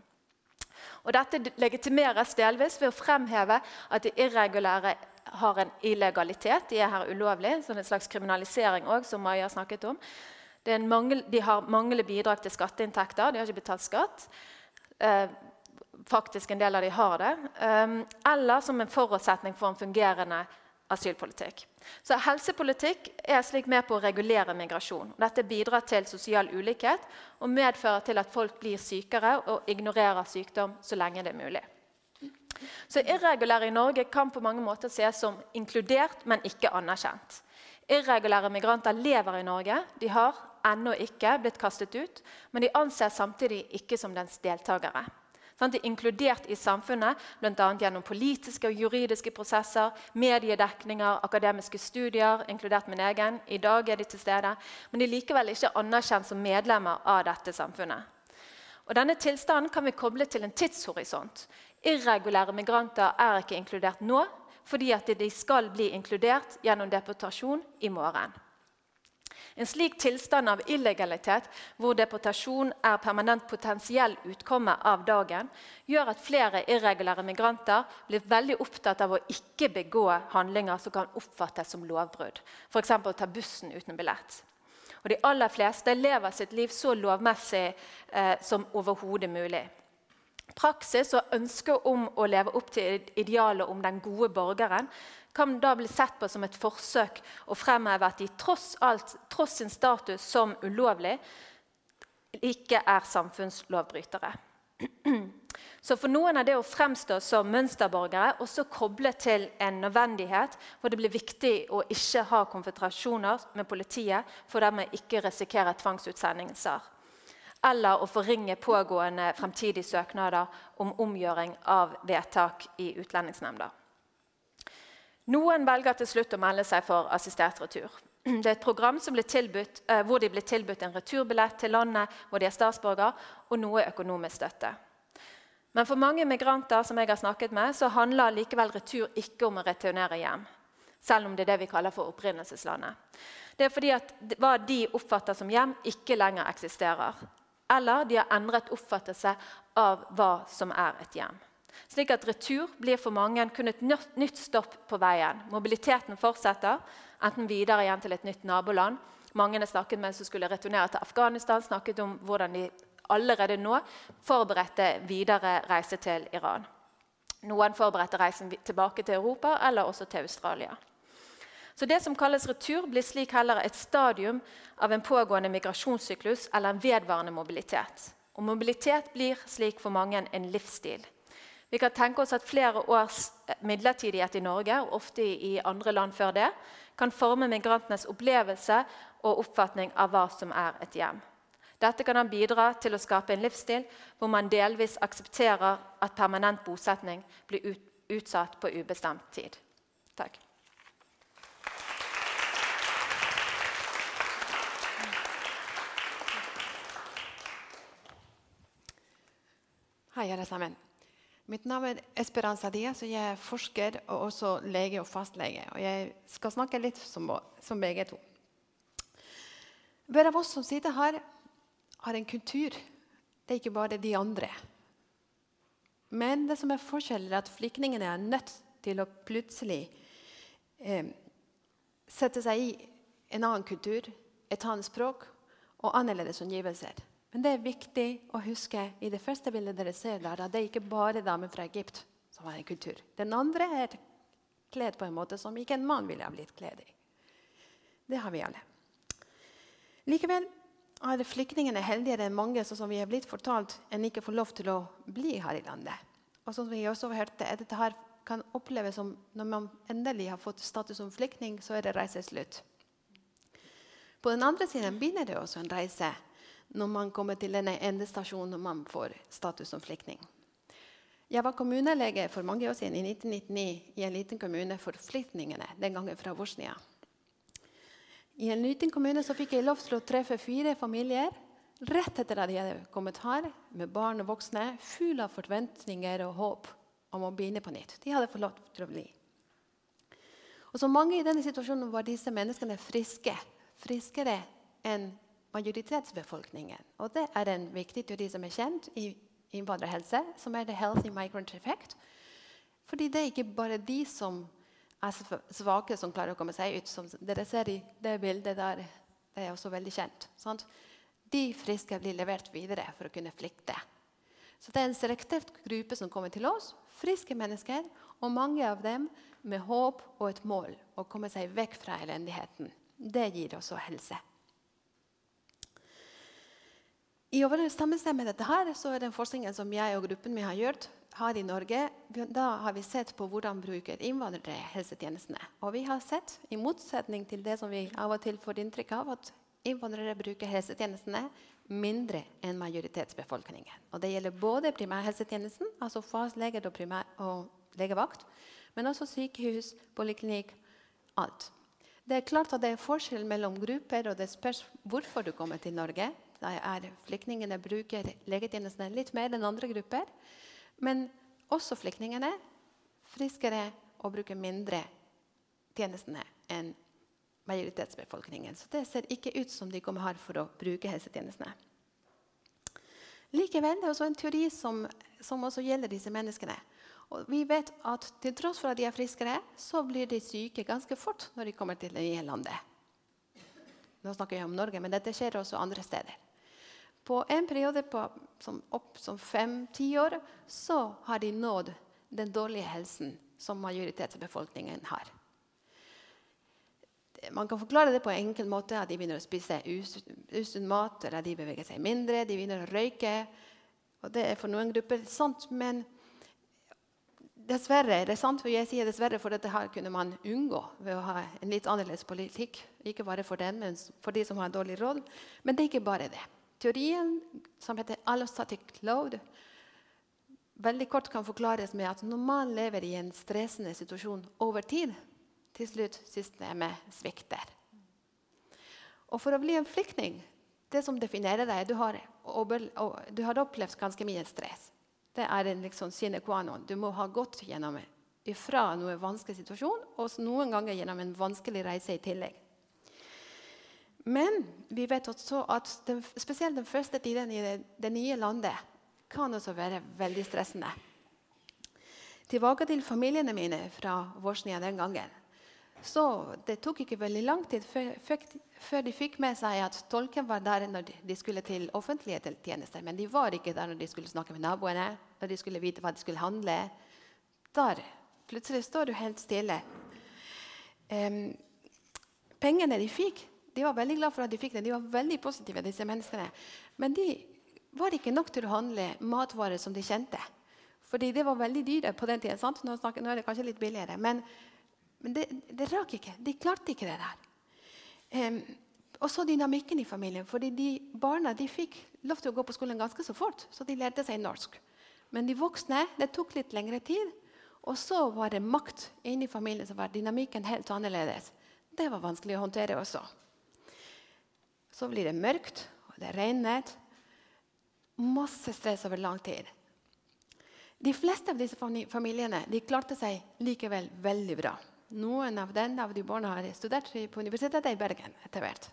Og Dette legitimeres delvis ved å fremheve at de irregulære har en illegalitet. De er her ulovlig, sånn en slags kriminalisering også, som Maja snakket om. Mangel, de har manglende bidrag til skatteinntekter. De har ikke betalt skatt. Eh, faktisk en del av de har det. Eh, eller som en forutsetning for en fungerende asylpolitikk. Så Helsepolitikk er slik med på å regulere migrasjon. Dette bidrar til sosial ulikhet og medfører til at folk blir sykere og ignorerer sykdom så lenge det er mulig. Så Irregulære i Norge kan på mange måter ses som inkludert, men ikke anerkjent. Irregulære migranter lever i Norge. De har ennå ikke blitt kastet ut, men de anses samtidig ikke som dens deltakere. De er inkludert i samfunnet bl.a. gjennom politiske og juridiske prosesser, mediedekninger, akademiske studier, inkludert min egen. I dag er de til stede. Men de er likevel ikke anerkjent som medlemmer av dette samfunnet. Og Denne tilstanden kan vi koble til en tidshorisont. Irregulære migranter er ikke inkludert nå, fordi de skal bli inkludert gjennom deportasjon i morgen. En slik tilstand av illegalitet, hvor deportasjon er permanent potensiell utkomme av dagen, gjør at flere irregulære migranter blir veldig opptatt av å ikke begå handlinger som kan oppfattes som lovbrudd, f.eks. ta bussen uten billett. Og De aller fleste lever sitt liv så lovmessig eh, som overhodet mulig. Praksis og ønsket om å leve opp til idealet om den gode borgeren kan da bli sett på som et forsøk å fremheve at de tross, alt, tross sin status som ulovlig ikke er samfunnslovbrytere. Så for noen er det å fremstå som mønsterborgere også koblet til en nødvendighet hvor det blir viktig å ikke ha konfrontasjoner med politiet for dermed ikke risikere tvangsutsendelser. Eller å forringe pågående fremtidige søknader om omgjøring av vedtak i Utlendingsnemnda. Noen velger til slutt å melde seg for assistert retur. Det er et program tilbudt, eh, hvor de blir tilbudt en returbillett til landet hvor de er statsborger, og noe økonomisk støtte. Men for mange migranter som jeg har snakket med, så handler likevel retur ikke om å returnere hjem. Selv om det er det vi kaller for opprinnelseslandet. Det er fordi at hva de oppfatter som hjem, ikke lenger eksisterer. Eller de har endret oppfattelse av hva som er et hjem. Slik at retur blir for mange kun et nytt stopp på veien. Mobiliteten fortsetter, enten videre igjen til et nytt naboland. Mange jeg snakket med som skulle returnere til Afghanistan, snakket om hvordan de allerede nå forberedte videre reise til Iran. Noen forberedte reisen tilbake til Europa eller også til Australia. Så Det som kalles retur, blir slik heller et stadium av en pågående migrasjonssyklus eller en vedvarende mobilitet. Og Mobilitet blir slik for mange en livsstil. Vi kan tenke oss at flere års midlertidighet i Norge og ofte i andre land før det, kan forme migrantenes opplevelse og oppfatning av hva som er et hjem. Dette kan bidra til å skape en livsstil hvor man delvis aksepterer at permanent bosetning blir utsatt på ubestemt tid. Takk. Hei, alle sammen. Mitt navn er Esperanza Diaz, og jeg er forsker og også lege og fastlege. Og jeg skal snakke litt som, som begge to. Hver av oss som sitter her, har en kultur. Det er ikke bare de andre. Men det som er forskjellen, er at flyktningene er nødt til å plutselig eh, sette seg i en annen kultur, et annet språk og annerledes omgivelser. Men det er viktig å huske i det første bildet dere ser der, at det er ikke bare damer fra Egypt som har en kultur. Den andre er kledd på en måte som ikke en mann ville ha blitt kledd i. Det har vi alle. Likevel er flyktningene heldigere enn mange som vi er blitt fortalt, enn ikke får lov til å bli her i landet. Og som vi også hørte, dette her kan oppleves som når man endelig har fått status som flyktning, så er det reise slutt. På den andre siden begynner det også en reise når man kommer til denne endestasjonen når man får status som flyktning. Jeg var kommunelege for mange år siden, i 1999, i en liten kommune for flyktningene, den gangen fra Bosnia. I en liten kommune fikk jeg lov til å treffe fire familier rett etter at de hadde kommet her, med barn og voksne, full av forventninger og håp om å begynne på nytt. De hadde fått lov til å bli. Og så mange i denne situasjonen var disse menneskene friske. Friskere enn majoritetsbefolkningen. Og det er en viktig teori som er kjent i innvandrerhelse, som er the healthy migrant effect. Fordi det er ikke bare de som er svake, som klarer å komme seg ut. Som dere ser i det bildet der, det er også veldig kjent. Sant? De friske blir levert videre for å kunne flykte. Så det er en selektert gruppe som kommer til oss, friske mennesker, og mange av dem med håp og et mål å komme seg vekk fra elendigheten. Det gir også helse. I overensstemmelse med dette her, så er den forskningen som jeg og gruppen min har gjort har i Norge, da har vi sett på hvordan bruker innvandrere helsetjenestene. Og vi har sett, i motsetning til det som vi av og til får inntrykk av, at innvandrere bruker helsetjenestene mindre enn majoritetsbefolkningen. Og det gjelder både primærhelsetjenesten, altså fastleger og, og legevakt, men også sykehus, poliklinikk, alt. Det er klart at det er forskjell mellom grupper, og det spørs hvorfor du kommer til Norge er flyktningene bruker legetjenestene litt mer enn andre grupper. Men også flyktningene friskere og bruker mindre tjenestene enn majoritetsbefolkningen. Så det ser ikke ut som de kommer her for å bruke helsetjenestene. Likevel det er også en teori som, som også gjelder disse menneskene. Og vi vet at til tross for at de er friskere, så blir de syke ganske fort når de kommer til det nye landet. Nå snakker jeg om Norge, men dette skjer også andre steder. På en periode på, som opp som fem-ti år så har de nådd den dårlige helsen som majoritetsbefolkningen har. Man kan forklare det på en enkel måte at de begynner å spise usunn mat, eller de beveger seg mindre, de begynner å røyke. Og det er for noen grupper sant, men dessverre, det er sant, for jeg sier dessverre, for dette her kunne man unngå ved å ha en litt annerledes politikk. Ikke bare for dem, men for de som har dårlig råd. Men det er ikke bare det. Teorien som heter allostatic load, veldig kort kan forklares med at når man lever i en stressende situasjon over tid, til slutt systemet svikter. Og for å bli en flyktning det som definerer deg, du har, du har opplevd ganske mye stress. Det er en liksom sine qua non. Du må ha gått gjennom fra noen vanskelig situasjon og noen ganger gjennom en vanskelig reise i tillegg. Men vi vet også at den, spesielt den første tiden i det, det nye landet kan også være veldig stressende. Tilbake til familiene mine fra Vosnia den gangen. Så det tok ikke veldig lang tid før, de fikk med seg at tolken var der når de skulle til offentlige tjenester. Men de var ikke der når de skulle snakke med naboene, når de skulle vite hva de skulle handle. Der plutselig står du helt stille. Um, pengene de fikk, de var veldig glad for at de fikk det. De var veldig positive, disse menneskene. Men de var ikke nok til å handle matvarer som de kjente. Fordi det var veldig dyre på den tiden. Snakker, nå, er det kanskje litt billigere. Men men det, det rak ikke. De klarte ikke det der. Um, og så dynamikken i familien. fordi de Barna de fikk lov til å gå på skolen ganske så fort, så de lærte seg norsk. Men de voksne det tok litt lengre tid. Og så var det makt inni familien som var dynamikken helt annerledes. Det var vanskelig å håndtere også. Så blir det mørkt, og det regnet. Masse stress over lang tid. De fleste av disse familiene klarte seg likevel veldig bra. Noen av den av de barna har studert på Universitetet i Bergen etter hvert.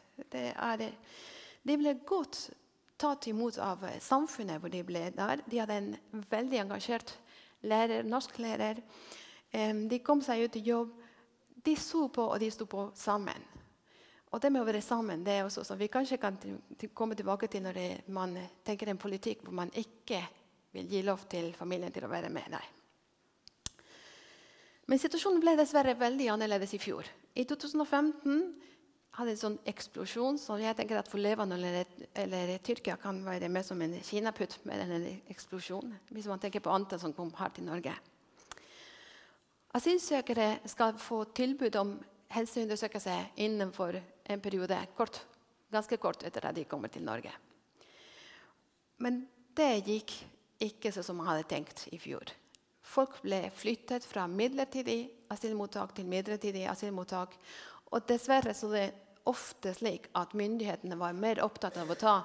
de ble godt tatt imot av samfunnet hvor de ble der. De hadde en veldig engasjert lærer, norsklærer. De kom seg ut i jobb. De så på, og de sto på sammen. Og det med å være sammen det er også sånn. vi kanskje kan komme tilbake til når det, man tenker en politikk hvor man ikke vil gi lov til familien til å være med. Nei. Men situasjonen ble dessverre veldig annerledes i fjor. I 2015 hadde en sånn eksplosjon som jeg tenker at for Levan eller, eller Tyrkia kan være med som en kinaputt med en eksplosjon. hvis man tenker på antall som kom her til Norge. Asylsøkere skal få tilbud om helseundersøkelse innenfor en periode kort, ganske kort etter at de kommer til Norge. Men det gikk ikke sånn som man hadde tenkt i fjor. Folk ble flyttet fra midlertidig asylmottak til midlertidig asylmottak. Og dessverre så det ofte slik at myndighetene var mer opptatt av å ta,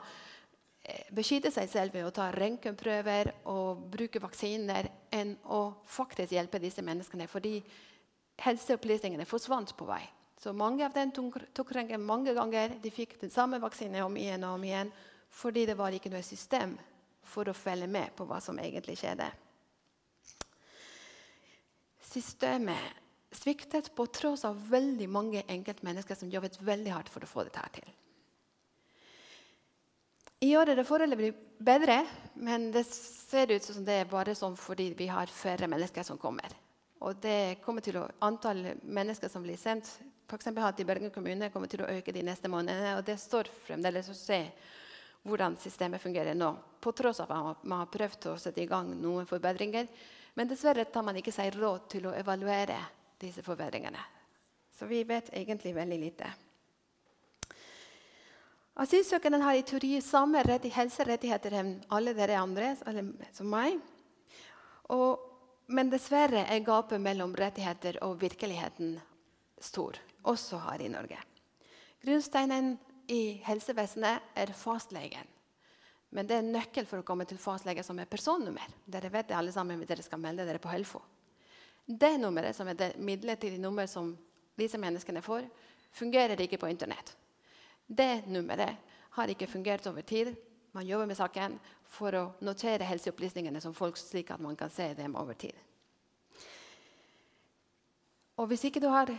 eh, beskytte seg selv ved å ta røntgenprøver og bruke vaksiner enn å faktisk hjelpe disse menneskene. Fordi helseopplysningene forsvant på vei. Så mange av dem tok, røntgen mange ganger. De fikk den samme vaksinen om igjen og om igjen fordi det var ikke noe system for å følge med på hva som egentlig skjedde. Systemet sviktet på tross av veldig mange enkeltmennesker som jobbet veldig hardt for å få dette til. I år er det foreløpig bedre, men det ser ut som det er bare sånn fordi vi har færre mennesker som kommer. Og det kommer til å, Antall mennesker som blir sendt for i Bergen kommune kommer til å øke de neste månedene. og Det står fremdeles å se hvordan systemet fungerer nå. På tross av at man har prøvd å sette i gang noen forbedringer, men dessverre tar man ikke seg råd til å evaluere disse forbedringene. Så vi vet egentlig veldig lite. Asylsøkeren har i teori samme helserettigheter enn alle dere andre, som meg. Og, men dessverre er gapet mellom rettigheter og virkeligheten stor, også har i Norge. Grunnsteinen i helsevesenet er fastlegen. Men det er nøkkel for å komme til fastlege som er personnummer. Dere vet det alle sammen hvis dere skal melde dere på Helfo. Det nummeret, som er det midlertidige nummer som disse menneskene får, fungerer ikke på Internett. Det nummeret har ikke fungert over tid. Man jobber med saken for å notere helseopplysningene som folk, slik at man kan se dem over tid. Og hvis ikke du har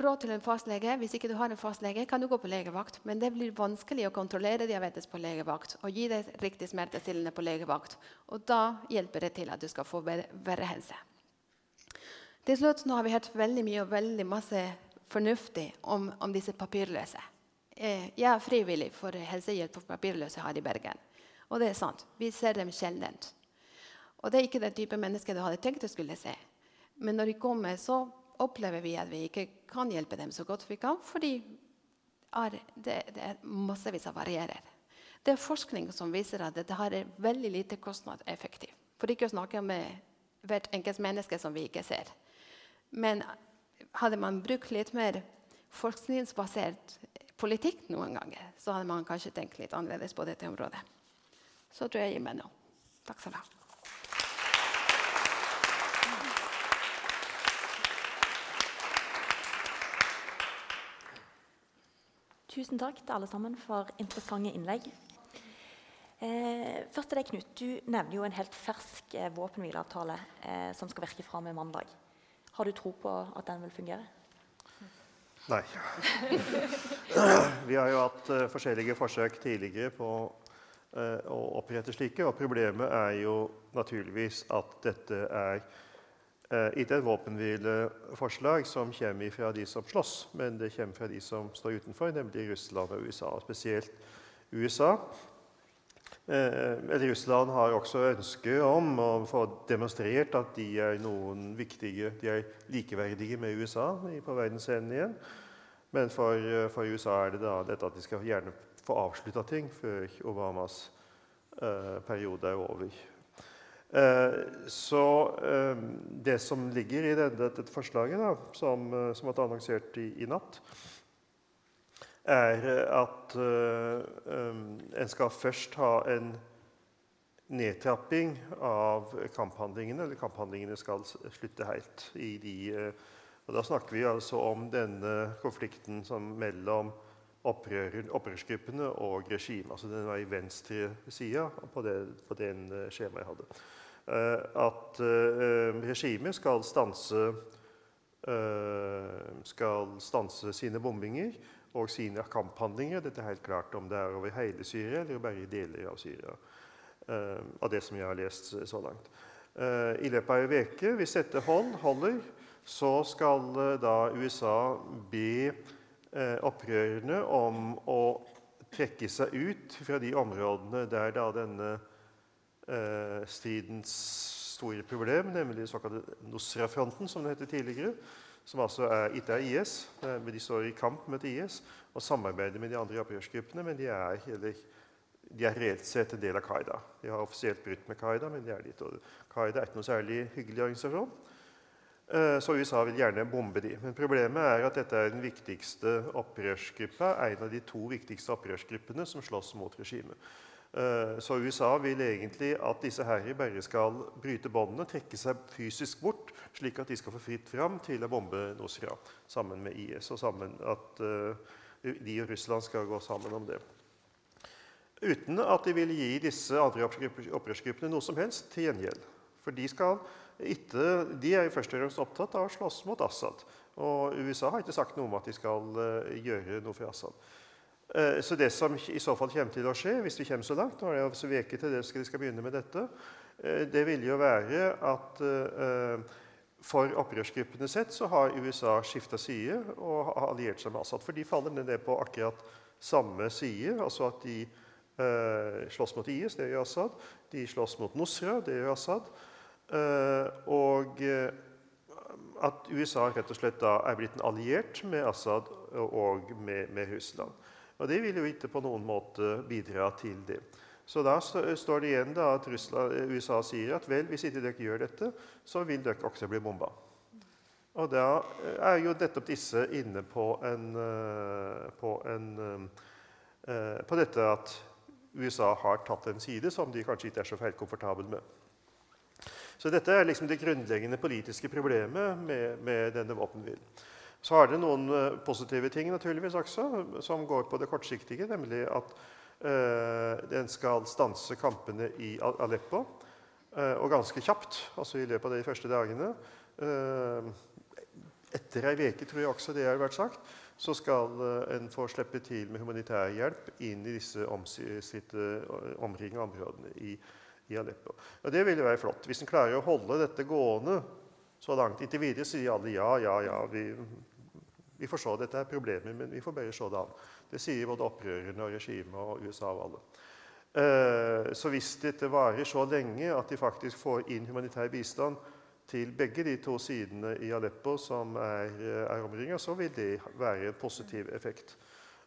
råd til en fastlege. Hvis ikke du har en fastlege, kan du gå på legevakt. Men det blir vanskelig å kontrollere diabetes på legevakt og gi deg riktig smertestillende på legevakt. Og da hjelper det til at du skal få verre helse. Til slutt, nå har vi hørt veldig mye og veldig masse fornuftig om, om disse papirløse. Eh, jeg er frivillig for helsehjelp for papirløse her i Bergen. Og det er sant. Vi ser dem sjelden. Og det er ikke den type mennesker du hadde tenkt du skulle se. Men når de kommer, så opplever vi at vi ikke kan hjelpe dem så godt vi kan, fordi det, er massevis av varierer. Det er forskning som viser at dette er veldig lite kostnadseffektivt. For ikke å snakke med hvert enkelt menneske som vi ikke ser. Men hadde man brukt litt mer forskningsbasert politikk noen ganger, så hadde man kanskje tenkt litt annerledes på dette området. Så tror jeg jeg gir meg nå. Takk skal du ha. Tusen takk til alle sammen for interessante innlegg. Eh, først til deg, Knut. Du nevner jo en helt fersk eh, våpenhvileavtale eh, som skal virke fra med mandag. Har du tro på at den vil fungere? Nei. Vi har jo hatt uh, forskjellige forsøk tidligere på uh, å opprette slike. Og problemet er jo naturligvis at dette er ikke et våpenhvileforslag som kommer fra de som slåss, men det kommer fra de som står utenfor, nemlig Russland og USA. Og spesielt USA Eh, Russland har også ønske om å få demonstrert at de er noen viktige, de er likeverdige med USA på verdensscenen igjen. Men for, eh, for, USA er det da dette at de skal gjerne få avslutta ting før Obamas eh, periode er over. Eh, så eh, det som ligger i dette, forslaget, da, som, eh, som ble annonsert i, i natt, er at en skal først ha en nedtrapping av kamphandlingene. Eller kamphandlingene skal slutte helt. De, og da snakker vi altså om denne konflikten mellom opprør, opprørsgruppene og regimet. Altså den var i venstre side på, det, på den skjemaet jeg hadde. Uh, at regimet skal stanse, skal stanse sine bombinger og sine kamphandlinger. Dette er helt klart om det er over hele Syria eller bare i deler av Syria. Av det som jeg har lest så langt. I løpet av en uke, hvis dette hold, holder, så skal da USA be opprørerne om å trekke seg ut fra de områdene der da denne stridens store problem, nemlig såkalte Nusra-fronten, som det het tidligere, som altså er, ikke er IS. Men de står i kamp med IS og samarbeider med de andre opprørsgruppene. Men de er, eller, de er reelt sett en del av Qaida. De har offisielt brutt med Qaida, men de er litt, Qaida er ikke noe særlig hyggelig organisasjon. Eh, så USA vil gjerne bombe de. Men problemet er at dette er den viktigste opprørsgruppa, en av de to viktigste opprørsgruppene som slåss mot regimet. Eh, så USA vil egentlig at disse herrer bare skal bryte båndene, trekke seg fysisk bort, slik at de skal få fritt fram til å bombe Nusra sammen med IS. Og sammen at uh, de og Russland skal gå sammen om det. Uten at de vil gi disse andre opprørsgruppene noe som helst til gjengjeld. For de, ikke, de er først og fremst opptatt av å slåss mot Assad. Og USA har ikke sagt noe om at de skal uh, gjøre noe for Assad. Eh, så det som i så fall kommer til å skje, hvis vi kommer så langt, nå er det altså veke til det skal, skal begynne med dette, eh, det vil jo være at eh, for opprørsgruppene sett så har USA skifta side og alliert seg med Assad. For de faller ned på akkurat samme side. Altså at de slåss mot IS, det gjør Assad. De slåss mot Nusra, det gjør Assad. Og at USA rett og slett da er blitt en alliert med Assad og med, med Russland. Og det vil jo ikke på noen måte bidra til det. Så da står det igjen da at Russland, USA sier at vel, hvis ikke dere gjør dette, så vil dere også bli bomba. Og da er jo nettopp disse inne på, en, eh, på, en, eh, på dette at USA har tatt en side som de kanskje ikke er så feil komfortable med. Så dette er liksom det grunnleggende politiske problemet med, med denne våpenhvilen. Så er det noen eh, positive ting naturligvis også, som går på det kortsiktige, nemlig at eh, den skal stanse kampene i Aleppo. Eh, og ganske kjapt, altså i løpet av de første dagene. Eh, etter ei uke, tror jeg også det har vært sagt, så skal en få slippe til med humanitær hjelp inn i disse omringende områdene i, i Aleppo. Og Det ville være flott. Hvis en klarer å holde dette gående så langt inntil videre, sier alle ja, ja, ja. Vi, vi får se. Dette er problemer, men vi får bare se det an. Det sier både opprørerne og regimet og USA og alle. Eh, så hvis dette varer så lenge at de faktisk får inn humanitær bistand til begge de to sidene i Aleppo som er, eh, er omringa, så vil det være en positiv effekt.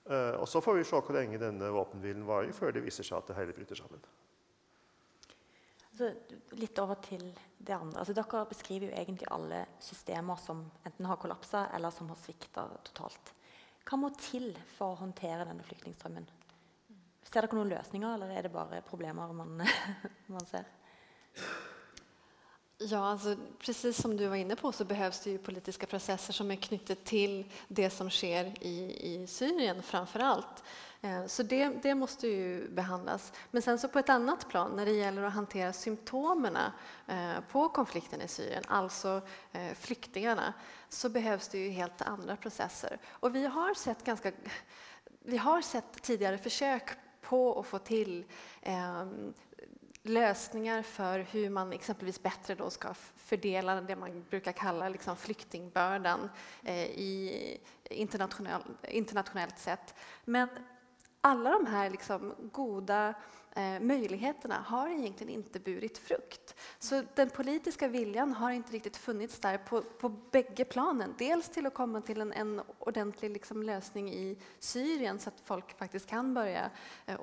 Uh, og Så får vi se hvor lenge denne våpenhvilen varer, før det viser seg at det hele bryter sammen. Altså, litt over til det andre. Altså, dere beskriver jo egentlig alle systemer som enten har kollapsa eller som har svikta totalt. Hva må til for å håndtere denne flyktningstrømmen? Ser dere noen løsninger, eller er det bare problemer man, man ser? Ja, alltså, precis som du var inne på så behövs det ju politiska processer som är knyttet till det som sker i, i Syrien framför allt. Eh, så det, det, måste ju behandlas. Men sen så på ett annat plan, när det gäller att hantera symptomen eh, på konflikten i Syrien, alltså eh, flyktingarna, så behövs det ju helt andra processer. Och vi har sett ganska vi har sett tidigare försök på att få till eh, lösningar för hur man exempelvis bättre då ska fördela det man brukar kalla liksom flyktingbördan eh, i internationell, internationellt sett. Men alla de här liksom goda eh, möjligheterna har egentligen inte burit frukt. Så den politiska viljan har inte riktigt funnits där på, på bägge planen. Dels till att komma till en, en ordentlig liksom, lösning i Syrien så att folk faktiskt kan börja eh,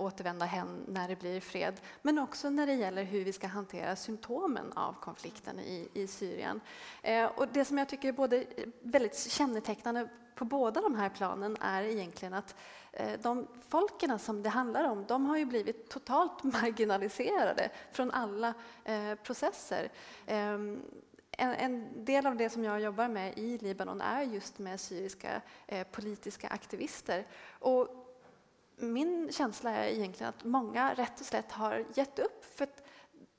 när det blir fred. Men också när det gäller hur vi ska hantera symptomen av konflikten i, i Syrien. Eh, det som jag tycker är både väldigt kännetecknande på båda de här planen är egentligen att eh, de folken som det handlar om, de har ju blivit totalt marginaliserade från alla eh, processer. Ehm, en, del av det som jag jobbar med i Libanon är just med syriska eh, politiska aktivister. Och min känsla är egentligen att många rätt och slätt har gett upp. För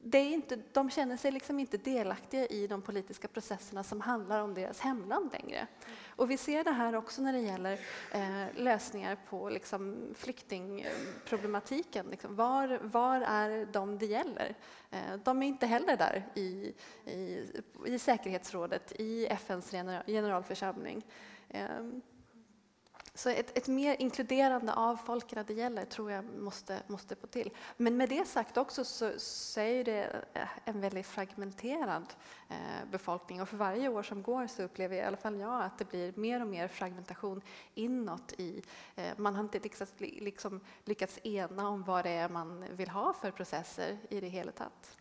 det är inte, de känner sig liksom inte delaktiga i de politiska processerna som handlar om deras hemland längre. Och vi ser det här också när det gäller eh, lösningar på liksom, flyktingproblematiken. Liksom, var, var är de det gäller? Eh, de är inte heller där i, i, i säkerhetsrådet, i FNs generalförsamling. Eh, så ett, et mer inkluderande av folken det gjelder, tror jeg måste, på till. Men med det sagt också så, så är det eh, en veldig fragmenterad eh, befolkning Og for varje år som går så opplever i alla fall jag att det blir mer og mer fragmentation inåt i, eh, man har ikke liksom, liksom, lyckats ena om hva det er man vil ha for processer i det hele tatt.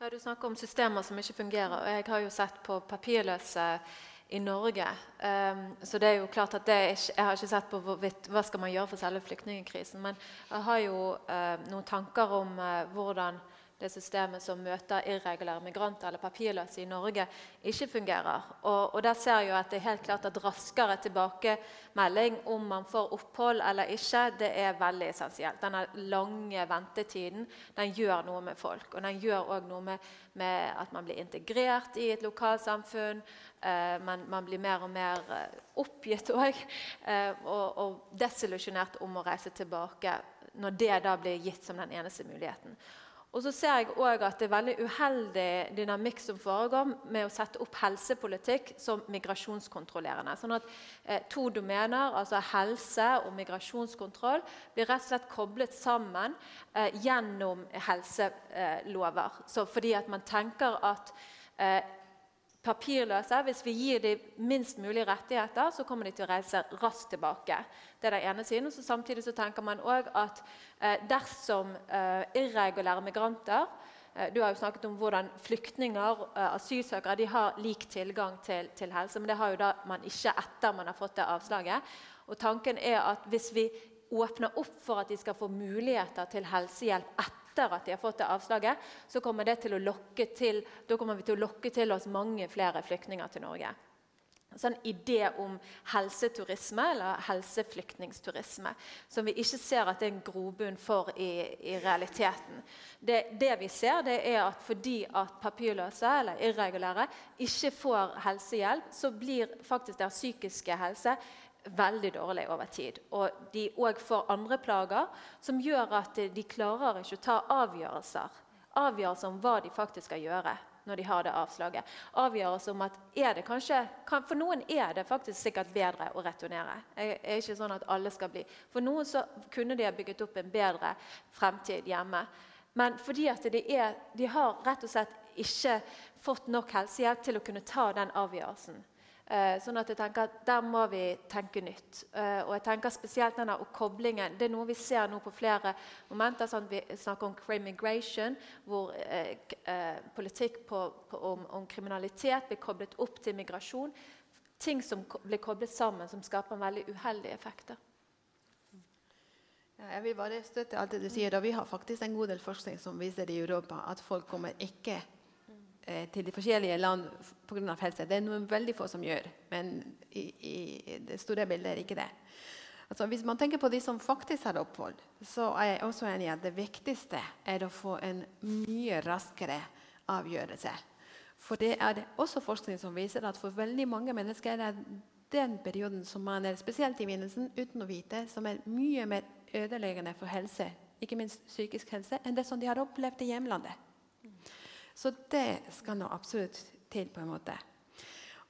Ja, du snakker om systemer som ikke fungerer. og Jeg har jo sett på papirløse i Norge. Um, så det er jo klart at ikke, Jeg har ikke sett på hvorvidt, hva skal man gjøre for selve flyktningkrisen. Men jeg har jo uh, noen tanker om uh, hvordan det systemet som møter irregulære migranter eller papirløse i Norge, ikke fungerer. Og, og der ser jeg at det er helt klart at raskere tilbakemelding om man får opphold eller ikke, det er veldig essensielt. Denne lange ventetiden den gjør noe med folk. Og den gjør òg noe med, med, at man blir integrert i et lokalsamfunn. Eh, man, man, blir mer og mer eh, oppgitt òg. Eh, og, og desillusjonert om å reise tilbake når det da blir gitt som den eneste muligheten. Og så ser jeg også at det er veldig uheldig dynamikk som foregår med å sette opp helsepolitikk som migrasjonskontrollerende. Sånn at eh, To domener, altså helse og migrasjonskontroll, blir rett og slett koblet sammen eh, gjennom helselover. Så fordi at man tenker at eh, papirløse, hvis vi gir dem minst mulig rettigheter, så kommer de til å reise raskt tilbake. Det er den ene siden. Så samtidig så tenker man òg at eh, dersom eh, irregulære migranter eh, Du har jo snakket om hvordan flyktninger, eh, asylsøkere, de har lik tilgang til, til, helse. Men det har jo da man ikke etter man har fått det avslaget. Og tanken er at hvis vi åpner opp for at de skal få muligheter til helsehjelp etter etter at de har fått det avslaget, så kommer, det til å lokke til, da kommer vi til å lokke til oss mange flere flyktninger til Norge. Sånn idé om helseturisme eller helseflyktningsturisme som vi ikke ser at det er en grobunn for i, i realiteten. Det, det, vi ser, det er at fordi at papirløse eller irregulære ikke får helsehjelp, så blir faktisk deres psykiske helse veldig dårlig over tid. Og de òg får andre plager som gjør at de klarer ikke å ta avgjørelser. Avgjørelser om hva de faktisk skal gjøre når de har det avslaget. Avgjørelser om at er det kanskje, kan, For noen er det faktisk sikkert bedre å returnere. Det er ikke sånn at alle skal bli. For noen så kunne de ha bygget opp en bedre fremtid hjemme. Men fordi at de, er, de har rett og slett ikke fått nok helsehjelp til å kunne ta den avgjørelsen. Eh, sånn at jeg tenker at Der må vi tenke nytt. Eh, og jeg tenker spesielt denne koblingen. Det er noe vi ser nå på flere momenter. Sånn vi snakker om migration, hvor eh, eh, politikk på, på, om, om, kriminalitet blir koblet opp til migrasjon. Ting som blir koblet sammen, som skaper en veldig uheldige effekter. Ja, jeg vil bare støtte alt det du sier. og Vi har faktisk en god del forskning som viser i Europa at folk kommer ikke til de forskjellige land pga. helse. Det er noen veldig få som gjør, men i, i det store bildet er ikke det. Altså, hvis man tenker på de som faktisk har opphold, så er jeg også enig i at det viktigste er å få en mye raskere avgjørelse. For det er også forskning som viser at for veldig mange mennesker er det den perioden som man er spesielt i begynnelsen uten å vite, som er mye mer ødeleggende for helse, ikke minst psykisk helse, enn det som de har opplevd i hjemlandet. Så det skal nå absolutt til. på en måte.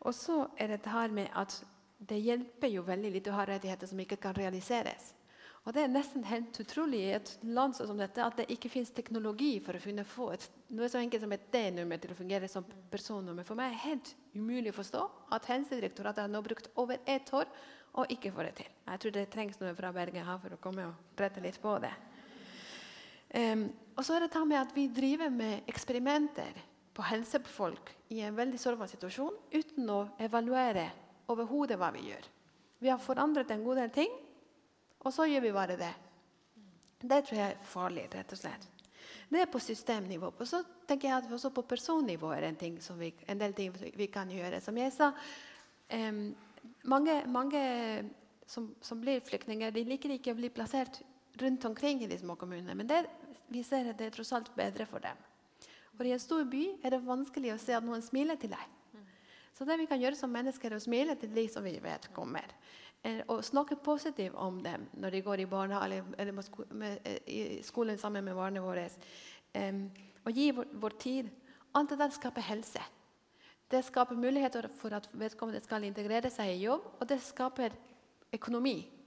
Og så er det her med at det hjelper jo veldig litt å ha rettigheter som ikke kan realiseres. Og Det er nesten helt utrolig i et land som dette at det ikke fins teknologi for å kunne få et, noe så enkelt som et D-nummer til å fungere som personnummer. For meg er det helt umulig å forstå at Helsedirektoratet har nå brukt over ett år og ikke får det til. Jeg tror det trengs noe fra Bergen her for å komme og rette litt på det. Um, og så er det med at Vi driver med eksperimenter på helse på folk i en veldig sårbar situasjon uten å evaluere overhodet hva vi gjør. Vi har forandret en god del ting, og så gjør vi bare det. Det tror jeg er farlig. rett og slett. Det er på systemnivå. Og så tenker jeg at også på personnivå er det en, vi, en, del ting vi kan gjøre. Som jeg sa, um, mange, mange som, som, blir flyktninger, de liker ikke å bli plassert rundt omkring i de små kommunene. Men det, vi ser at det er tross alt bedre for dem. For i en stor by er det vanskelig å se at noen smiler til deg. Så det vi kan gjøre som mennesker, er å smile til de som vi vet kommer. Og snakke positivt om dem når de går i eller i skolen sammen med barnet våre. og gi vår, vår tid. Alt det der skaper helse. Det skaper muligheter for at vedkommende skal integrere seg i jobb, og det skaper økonomi.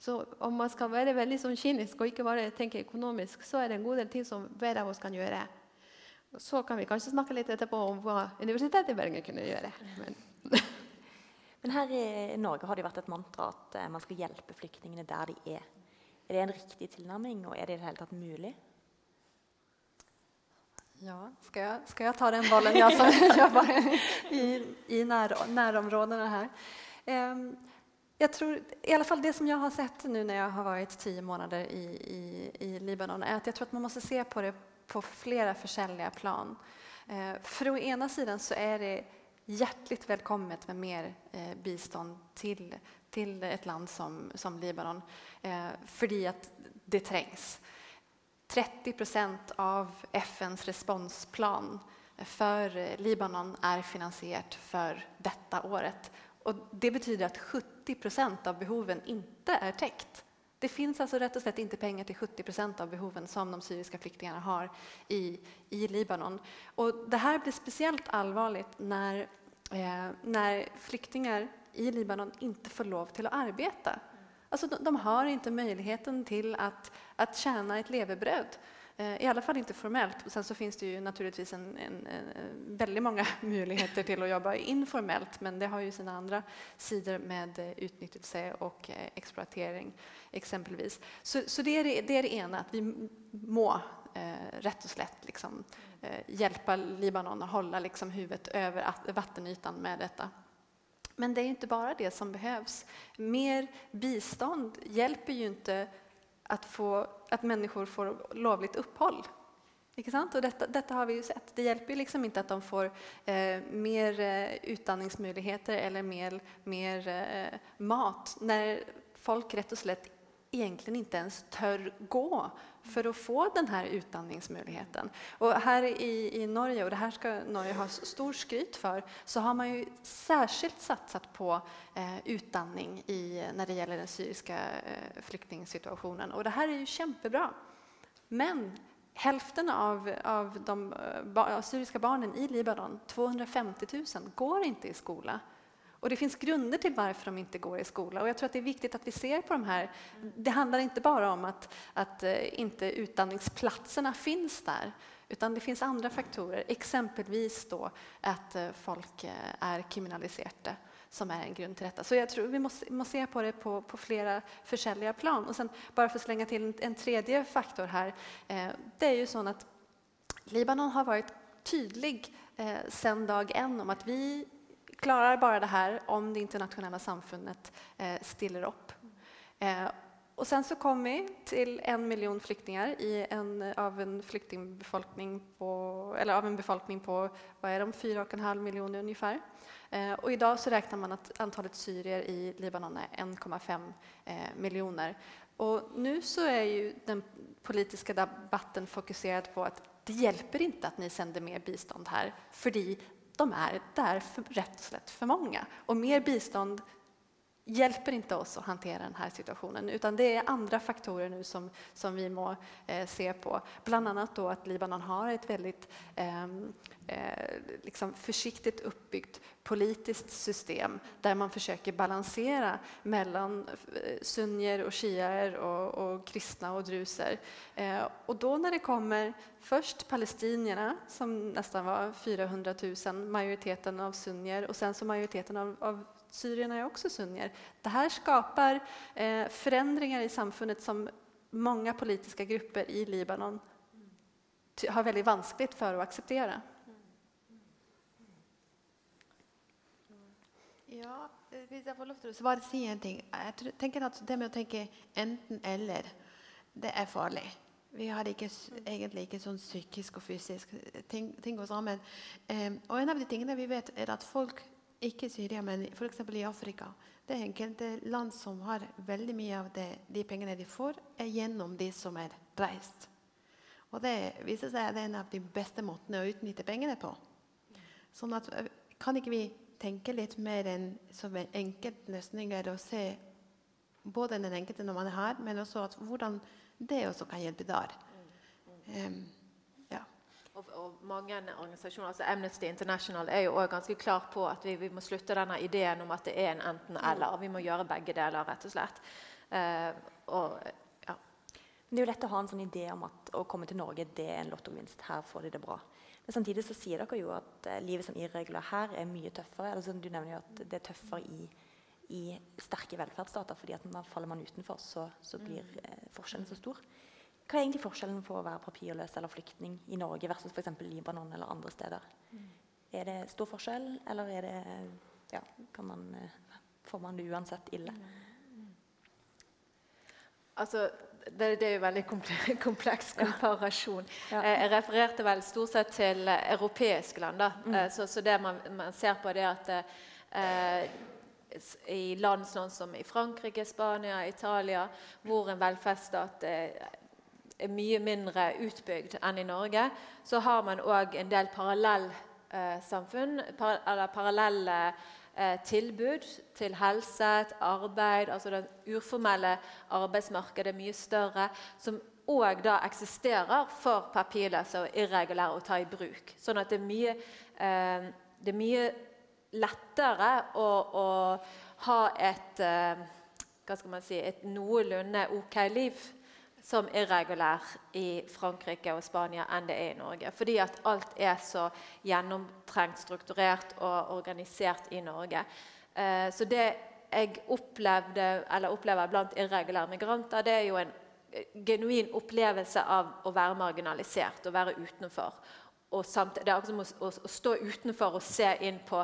Så om man skal være veldig sånn kynisk og ikke bare tenke økonomisk, så er det en god del ting som hver av oss kan gjøre. Så kan vi kanskje snakke litt etterpå om hva Universitetet i Bergen kunne gjøre. Men, Men her i Norge har det vært et mantra at eh, man skal hjelpe flyktningene der de er. Er det en riktig tilnærming, og er det i det hele tatt mulig? Ja, skal jeg, skal jeg ta den ballen, jeg som jobber i, i nær, nærområdene her? Um, jag tror, I alla fall det som jag har sett nu när jag har varit tio månader i, i, i Libanon är att jag tror att man måste se på det på flera försäljliga plan. Eh, för å ena sidan så är det hjärtligt välkommet med mer eh, bistånd till, till ett land som, som Libanon, eh, fordi att det trängs. 30 procent av FNs responsplan för Libanon är finansierat för detta året. Och det betyder att 70 procent av behoven ikke er täckt. Det fins altså rätt och slett ikke penger til 70 procent av behoven som de syriske flyktningene har i, i Libanon. Og det her blir speciellt alvorlig når, eh, når flyktninger i Libanon ikke får lov til å arbeide. Altså, de, de har ikke muligheten til å tjene et. Eh, I alla fall inte formellt. Sen så finns det ju naturligtvis en, en, en, väldigt många möjligheter till att jobba informellt men det har ju sina andra sidor med utnyttelse utnyttjelse och eksempelvis. exploatering exempelvis. Så, så det, är det, det, är det ena, att vi må eh, rätt och slett liksom, eh, hjälpa Libanon att hålla liksom, huvudet över vattenytan med detta. Men det är inte bara det som behövs. Mer bistånd hjälper ju inte att, få, att människor får lovligt uppehåll. Ikke sant? Og dette, dette, har vi jo sett. Det hjelper liksom ikke at de får eh, mer eh, utdanningsmuligheter eller mer, mer eh, mat når folk rett og slett egentlig ikke ens tør gå for å få denne utandningsmöjligheten. Och her i, i, Norge, og det här skal Norge ha stor skryt for, så har man ju særskilt satset på eh, utdanning i, når det gjelder den syriske eh, flyktingsituationen. Og det här er jo kjempebra. Men hälften av, av de ba syriska barnen i Libanon, 250 000, går inte i skola. Och det finns grunder till varför de inte går i skola. Och jag tror att det är viktigt att vi ser på de här. Det handlar inte bara om att, att uh, inte utandningsplatserna finns där, utan det finns andra faktorer, exempelvis då att uh, folk är kriminaliserade som är en grund till detta. Så jag tror vi måste, måste se på det på, på flera försäljliga plan. Och sen bara för att slänga till en, en tredje faktor här. Eh, det är ju så att Libanon har varit tydlig eh, sedan dag en om att vi klarar bara det här om det internationella samfundet eh, stiller opp. Eh, og sen så kom vi til en miljon flyktingar i en, av en flyktingbefolkning på, eller av en befolkning på vad är de, fyra och en halv miljoner ungefär. Eh, och idag så räknar man att antalet syrier i Libanon är 1,5 eh, miljoner. Och nu så är ju den politiska debatten fokuserad på att det hjelper ikke at ni sender mer bistånd her, för de är därför rätt och slätt för många. Och mer bistånd hjälper inte oss att hantera den här situationen utan det är andra faktorer nu som, som vi må eh, se på. Bland annat då att Libanon har ett väldigt ehm, eh, liksom försiktigt uppbyggt politiskt system där man försöker balansera mellan eh, sunnier och shiaer och, och kristna och druser. Eh, och då när det kommer först palestinierna som nästan var 400 000, majoriteten av sunnier och sen så majoriteten av, av Syrierna är också sunnier. Det här skapar eh, förändringar i samfundet som många politiska grupper i Libanon har väldigt vanskligt för att acceptera. Ja, hvis jeg får lov til å bare si en ting. Jeg tenker at Det med å tenke enten-eller, det er farlig. Vi har ikke, egentlig ikke sånn psykisk og fysisk ting, ting går sammen. Um, og en av de tingene vi vet, er at folk ikke Syria, men f.eks. i Afrika. Det er enkelte land som har veldig mye av det, de pengene de får, er gjennom de som er reist. Og det viser seg at det er en av de beste måtene å utnytte pengene på. Sånn at Kan ikke vi tenke litt mer enn som en enkeltløsninger og se både den enkelte når man er her, men også at hvordan det også kan hjelpe der. Um, og, og, mange organisasjoner, altså Amnesty International er jo også ganske klar på at vi, vi må slutte denne ideen om at det er en enten-eller. Vi må gjøre begge deler, rett og slett. Uh, og, ja. Det er jo lett å ha en sånn idé om at å komme til Norge det er en lottovinst. Her får de det bra. Men samtidig så sier dere jo at uh, livet som irregulær her er mye tøffere. Altså, du nevner jo at det er tøffere i, i sterke velferdsstater, fordi at man, faller man utenfor, så, så blir eh, forskjellen så stor. Hva er egentlig forskjellen på å være papirløs eller flyktning i Norge versus f.eks. Libanon eller andre steder? Mm. Er det stor forskjell, eller er det ja, man, eh, får man det uansett ille? Mm. Altså, det, det, er jo veldig kompleks komparasjon. Ja. Ja. Jeg refererte vel stort sett til europeiske land. Mm. Eh, så, så, det man, man, ser på, det at eh, i land sånn som i Frankrike, Spania, Italia, hvor en velferdsstat eh, er mye mindre utbygd enn i Norge, så har man òg en del parallellsamfunn, par, eller parallelle eh, tilbud til helse, til arbeid. altså Det uformelle arbeidsmarkedet er mye større. Som òg da eksisterer for papirløse og irregulære å ta i bruk. Sånn at det er mye, eh, det er mye lettere å, å ha et eh, hva skal man si, et noenlunde OK liv som irregulær i Frankrike og Spania enn det er i Norge. Fordi at alt er så gjennomtrengt, strukturert og organisert i Norge. Eh, så det jeg opplevde, eller opplever blant irregulære migranter, det er jo en eh, genuin opplevelse av å være marginalisert, å være utenfor. Og samt, det er akkurat som å, å, stå utenfor og se inn på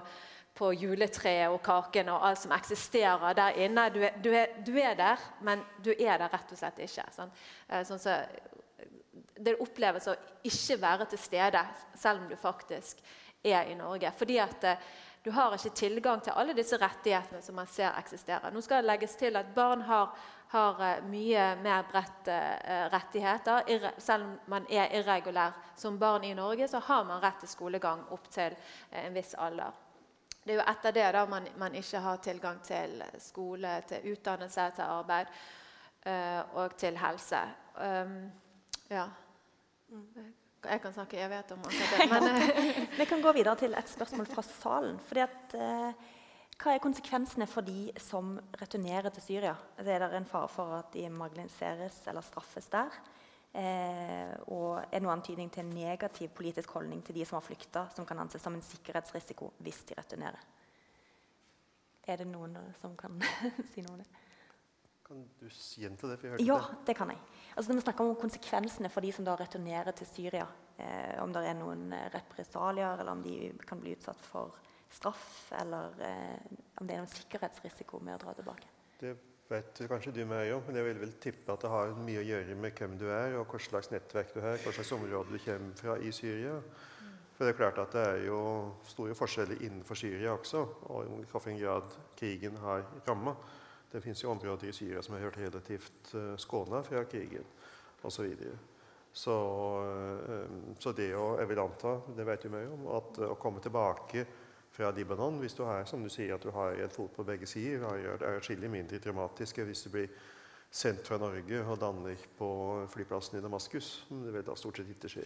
på juletreet og kaken og alt som eksisterer der inne. Du er, du er, du er der, men du er der rett og slett ikke. Sånn, sånn så, det oppleves å ikke være til stede, selv om du faktisk er i Norge. Fordi at eh, du har ikke tilgang til alle disse rettighetene som man ser eksisterer. Nå skal det legges til at barn har, har eh, mye mer bredt rettigheter. selv om man er irregulær som barn i Norge, så har man rett til skolegang opp til en viss alder. Det er jo etter det da man, man ikke har tilgang til skole, til utdannelse, til arbeid uh, og til helse. Um, ja. Jeg kan snakke evighet om akkurat det. Men, eh, Vi kan gå videre til et spørsmål fra salen. Fordi at, Uh, hva er konsekvensene for de som returnerer til Syria? Er det en fare for at de marginaliseres eller straffes der? Eh, og er noen antydning til en negativ politisk holdning til de som har flykta, som kan anses som en sikkerhetsrisiko hvis de returnerer? Er det noen som kan si noe om det? Kan du gjenta det? for jeg hørte Ja, det? det kan jeg. Altså, når vi snakker om konsekvensene for de som da returnerer til Syria, eh, om det er noen eh, represalier, eller om de kan bli utsatt for straff, eller eh, om det er noen sikkerhetsrisiko med å dra tilbake. Det vet du kanskje du mer om, men jeg vil vel tippe at det har mye å gjøre med hvem du er, og hva slags nettverk du har, hva slags område du kommer fra i Syria. For det er klart at det er jo store forskjeller innenfor Syria også, og i hvilken grad krigen har rammet. Det finnes jo områder i Syria som har hørt relativt uh, skåna fra krigen, osv. Så, videre. så, eh, så det å, jeg vil anta, det vet du mer om, at eh, å komme tilbake fra Libanon, hvis du har som du sier, at du har en fot på begge sider, er det atskillig mindre dramatisk enn hvis du blir sendt fra Norge og lander på flyplassen i Damaskus. Men det vil da stort sett ikke skje.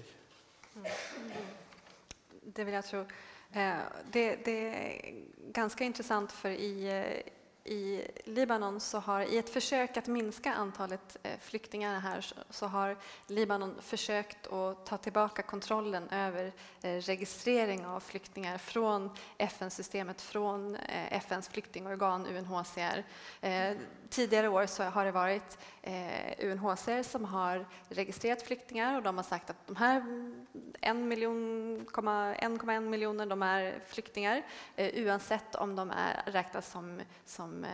Det vil jeg tro. Eh, Det, det er ganske interessant, for i, eh, i Libanon så har i ett försök att minska antalet eh, flyktingar här så- har Libanon försökt att ta tillbaka kontrollen över eh, registrering av flyktingar från FN-systemet, från eh, FNs flyktingorgan UNHCR. Eh, Tidigare år så har det varit UNHCR som har registrerat flyktingar och de har sagt att de här en million, millioner 1,1 de är flyktingar eh, om de är, räknas som, som eh,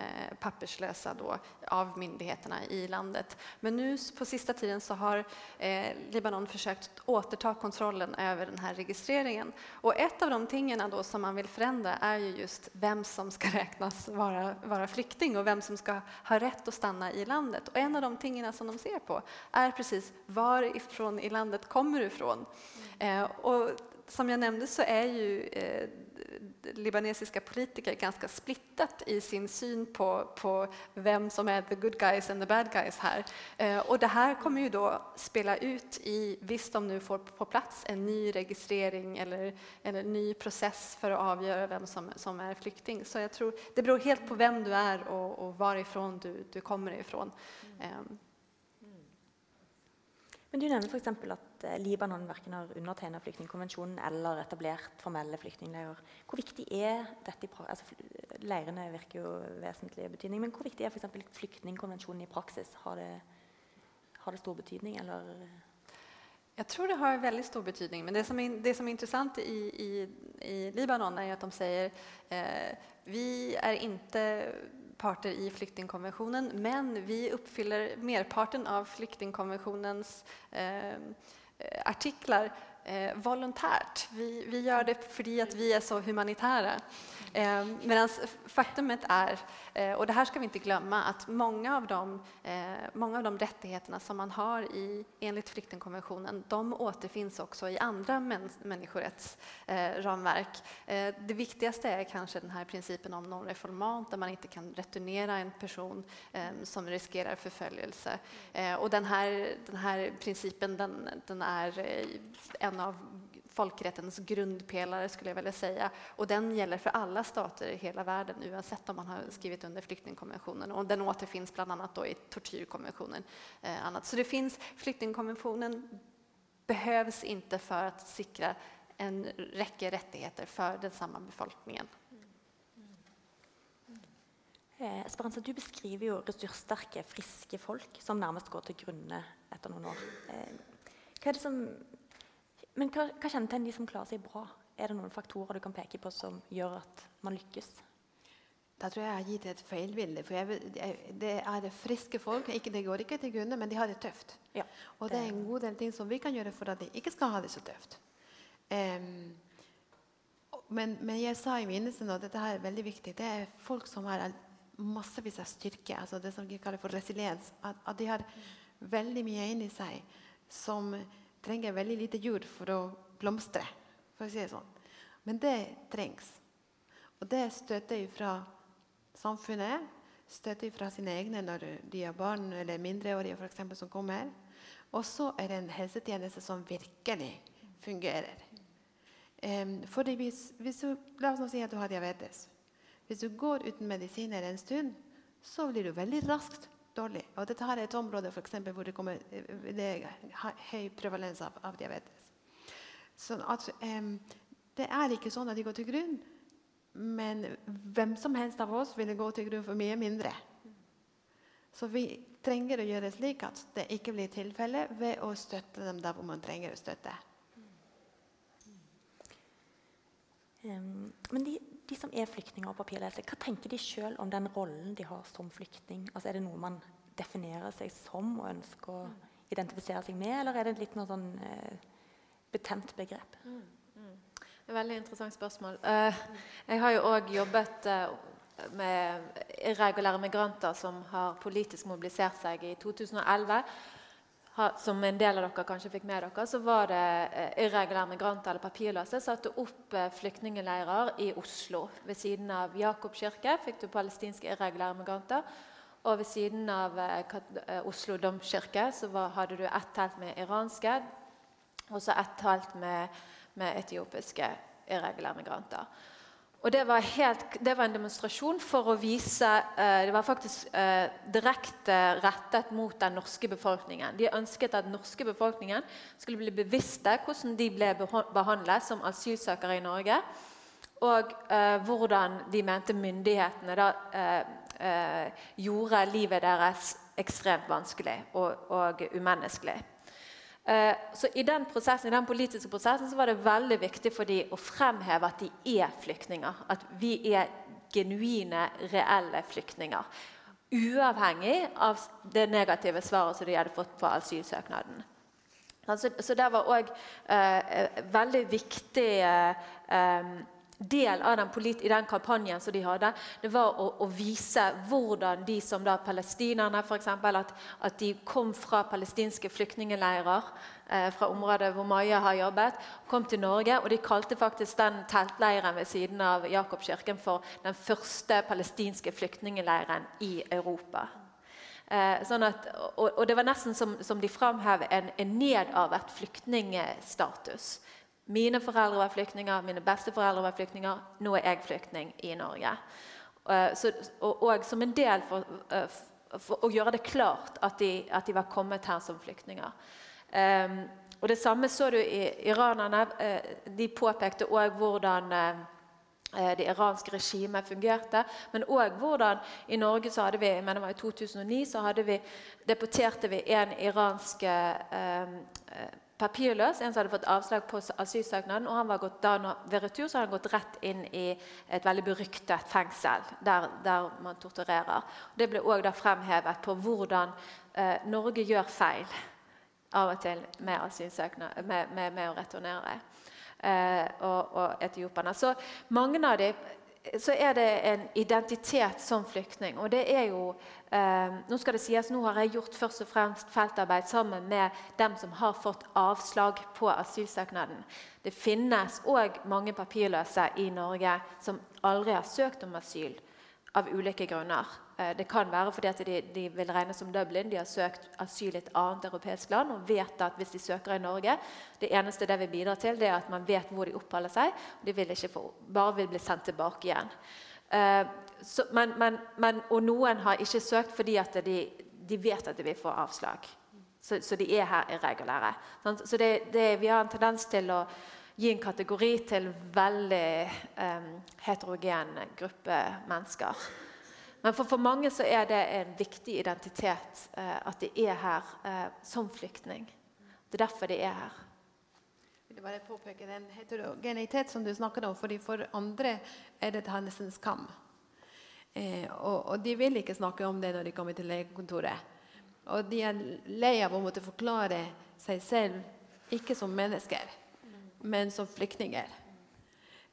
av myndigheterna i landet. Men nu på sista tiden så har eh, Libanon försökt återta kontrollen över den registreringen. Och ett av de tingen då som man vill förändra är ju just vem som ska räknas vara, vara flykting och vem som ska ha rätt att stanna i landet. Och en av de tingen som de ser på är precis varifrån i landet kommer du ifrån? Eh, och som jag nämnde så är ju eh, libanesiska politiker ganska splittat i sin syn på, på vem som är the good guys and the bad guys här. Eh, och det här kommer ju då spela ut i, visst de nu får på plats en ny registrering eller, eller ny process för att avgöra vem som, som är flykting. Så jag tror det beror helt på vem du är och, och varifrån du, du kommer ifrån. Eh, Men du nevner f.eks. at eh, Libanon verken har undertegnet flyktningkonvensjonen eller etablert formelle flyktningleirer. Hvor viktig er dette i pra altså, Leirene virker jo vesentlig betydning, men hvor viktig er f.eks. flyktningkonvensjonen i praksis? Har det, har det stor betydning, eller Jeg tror det har veldig stor betydning, men det som er, det som er interessant i, i, i Libanon er at de sier eh, vi er inte parter i flyktingkonventionen, men vi uppfyller merparten av flyktingkonventionens eh, artiklar eh, volontärt. Vi, vi gör det för att vi är så humanitära. Eh, Medan faktumet är, eh, och det här ska vi inte glömma, att många av de, eh, många av de rättigheterna som man har i, enligt flyktingkonventionen, de återfinns också i andra män, människorättsramverk. Eh, eh, det viktigaste är kanske den här principen om non-reformant, där man inte kan returnera en person eh, som riskerar förföljelse. Eh, och den här, den här principen den, den är eh, en av folkrättens grundpelare skulle jag vilja säga. Och den gäller för alla stater i hela världen oavsett om man har skrivit under flyktingkonventionen. Och den återfinns bland annat i tortyrkonventionen. Eh. Så det finns, flyktingkonventionen behövs inte för att sikra en räcke rättigheter för den samme befolkningen. eh, Esperanza, du beskriver jo ressurssterke, friske folk som nærmest går til grunne etter noen år. Eh, hva er det som, men hva, hva kjennetegner de som klarer seg bra? Er det noen faktorer du kan peke på som gjør at man lykkes? Da tror jeg jeg har gitt et feilbilde. For jeg, jeg, det er friske folk. Ikke, det går ikke til grunne, men de har det tøft. Ja, Og det er en god del ting som vi kan gjøre for at de ikke skal ha det så tøft. Um, men, men jeg sa i begynnelsen, og dette er veldig viktig, det er folk som har massevis av styrke, altså det som vi kaller for resiliens. At, at de har veldig mye inni seg som trenger veldig lite jord for å blomstre, for å si det sånn. Men det trengs. Og det støter fra samfunnet, støter fra sine egne når de har barn eller mindreårige for eksempel, som kommer. Og så er det en helsetjeneste som virkelig fungerer. Um, fordi hvis, hvis du, La oss nå si at du har diabetes. Hvis du går uten medisiner en stund, så blir du veldig raskt dårlig. Og dette her er et område for eksempel, hvor det, kommer, det er høy prevalens av, av diabetes. Sånn at um, Det er ikke sånn at de går til grunn. Men hvem som helst av oss ville gå til grunn for mye mindre. Så vi trenger å gjøre slik at det ikke blir tilfelle ved å støtte dem der hvor man trenger å støtte. Men de, de, som er flyktninger og papirløse, hva tenker de sjøl om den rollen de har som flyktning? Altså, er det noe man definerer seg som og ønsker å identifisere seg med, eller er det litt noe sånn uh, betent begrep? Mm. Et veldig interessant spørsmål. Uh, jeg har jo òg jobbet uh, med irregulære migranter som har politisk mobilisert seg i 2011. Som en del av dere kanskje fikk med dere, så var det uh, irregulære migranter eller papirløse satte opp uh, flyktningleirer i Oslo. Ved siden av Jakob kirke fikk du palestinske irregulære migranter. Og ved siden av Oslo domkirke så var, hadde du ett telt med iranske, og så ett telt med med etiopiske irregulære migranter. Og det var, helt, det var, en demonstrasjon for å vise eh, Det var faktisk eh, direkte rettet mot den norske befolkningen. De ønsket at den norske befolkningen skulle bli bevisste hvordan de ble behandlet som asylsøkere i Norge. Og eh, hvordan de mente myndighetene da, eh, eh, gjorde livet deres ekstremt vanskelig og, og umenneskelig. Eh, så I den prosessen, i den politiske prosessen var det veldig viktig for dem å fremheve at de er flyktninger. At vi er genuine, reelle flyktninger. Uavhengig av det negative svaret som de hadde fått på asylsøknaden. Så, så det var òg eh, veldig viktig eh, eh del av den, i den kampanjen som de hadde, det var å, å vise hvordan de som da palestinerne f.eks. At, at de kom fra palestinske flyktningleirer eh, fra området hvor Maja har jobbet, kom til Norge. Og de kalte faktisk den teltleiren ved siden av Jakobkirken for den første palestinske flyktningleiren i Europa. Eh, sånn at, og, og, det var nesten som, som de framhever en, en nedarvet flyktningstatus. Mine foreldre var flyktninger, mine besteforeldre var flyktninger. Nå er jeg flyktning i Norge. Uh, så, og, og, som en del for, uh, for, å gjøre det klart at de, at de var kommet her som flyktninger. Um, og Det samme så du i iranerne. De påpekte òg hvordan det iranske regimet fungerte. Men òg hvordan i Norge så hadde vi, jeg mener det var i 2009 så hadde vi, deporterte vi en iransk papirløs, en som hadde fått avslag på asylsøknaden. og han var gått, da Ved retur så hadde han gått rett inn i et veldig beryktet fengsel der, der man torturerer. Det ble òg fremhevet på hvordan eh, Norge gjør feil av og til med, med, med, med å returnere. Eh, og, og etiopierne. Så mange av dem så er det en identitet som flyktning. Og det er jo eh, Nå skal det sies, nå har jeg gjort først og fremst feltarbeid sammen med dem som har fått avslag på asylsøknaden. Det finnes òg mange papirløse i Norge som aldri har søkt om asyl av ulike grunner. Eh, det kan være fordi at de, de, vil regnes som Dublin. De har søkt asyl i et annet europeisk land og vet at hvis de søker i Norge Det eneste det vil bidra til, det er at man vet hvor de oppholder seg. og De vil ikke få, bare vil bli sendt tilbake igjen. Eh, så, men, men, men, og noen har ikke søkt fordi at de, de vet at de vil få avslag. Så, så de er her irregulære. Så det, det, vi har en tendens til å gi en kategori til veldig eh, heterogen gruppe mennesker. Men for, for mange så er det en viktig identitet eh, at de er her eh, som flyktning. Det er derfor de er her. Jeg vil bare påpeke den heterogenitet som du snakket om. fordi For andre er det nesten skam. Eh, og, og, de vil ikke snakke om det når de kommer til legekontoret. Og de er lei av å måtte forklare seg selv ikke som mennesker, men som flyktninger.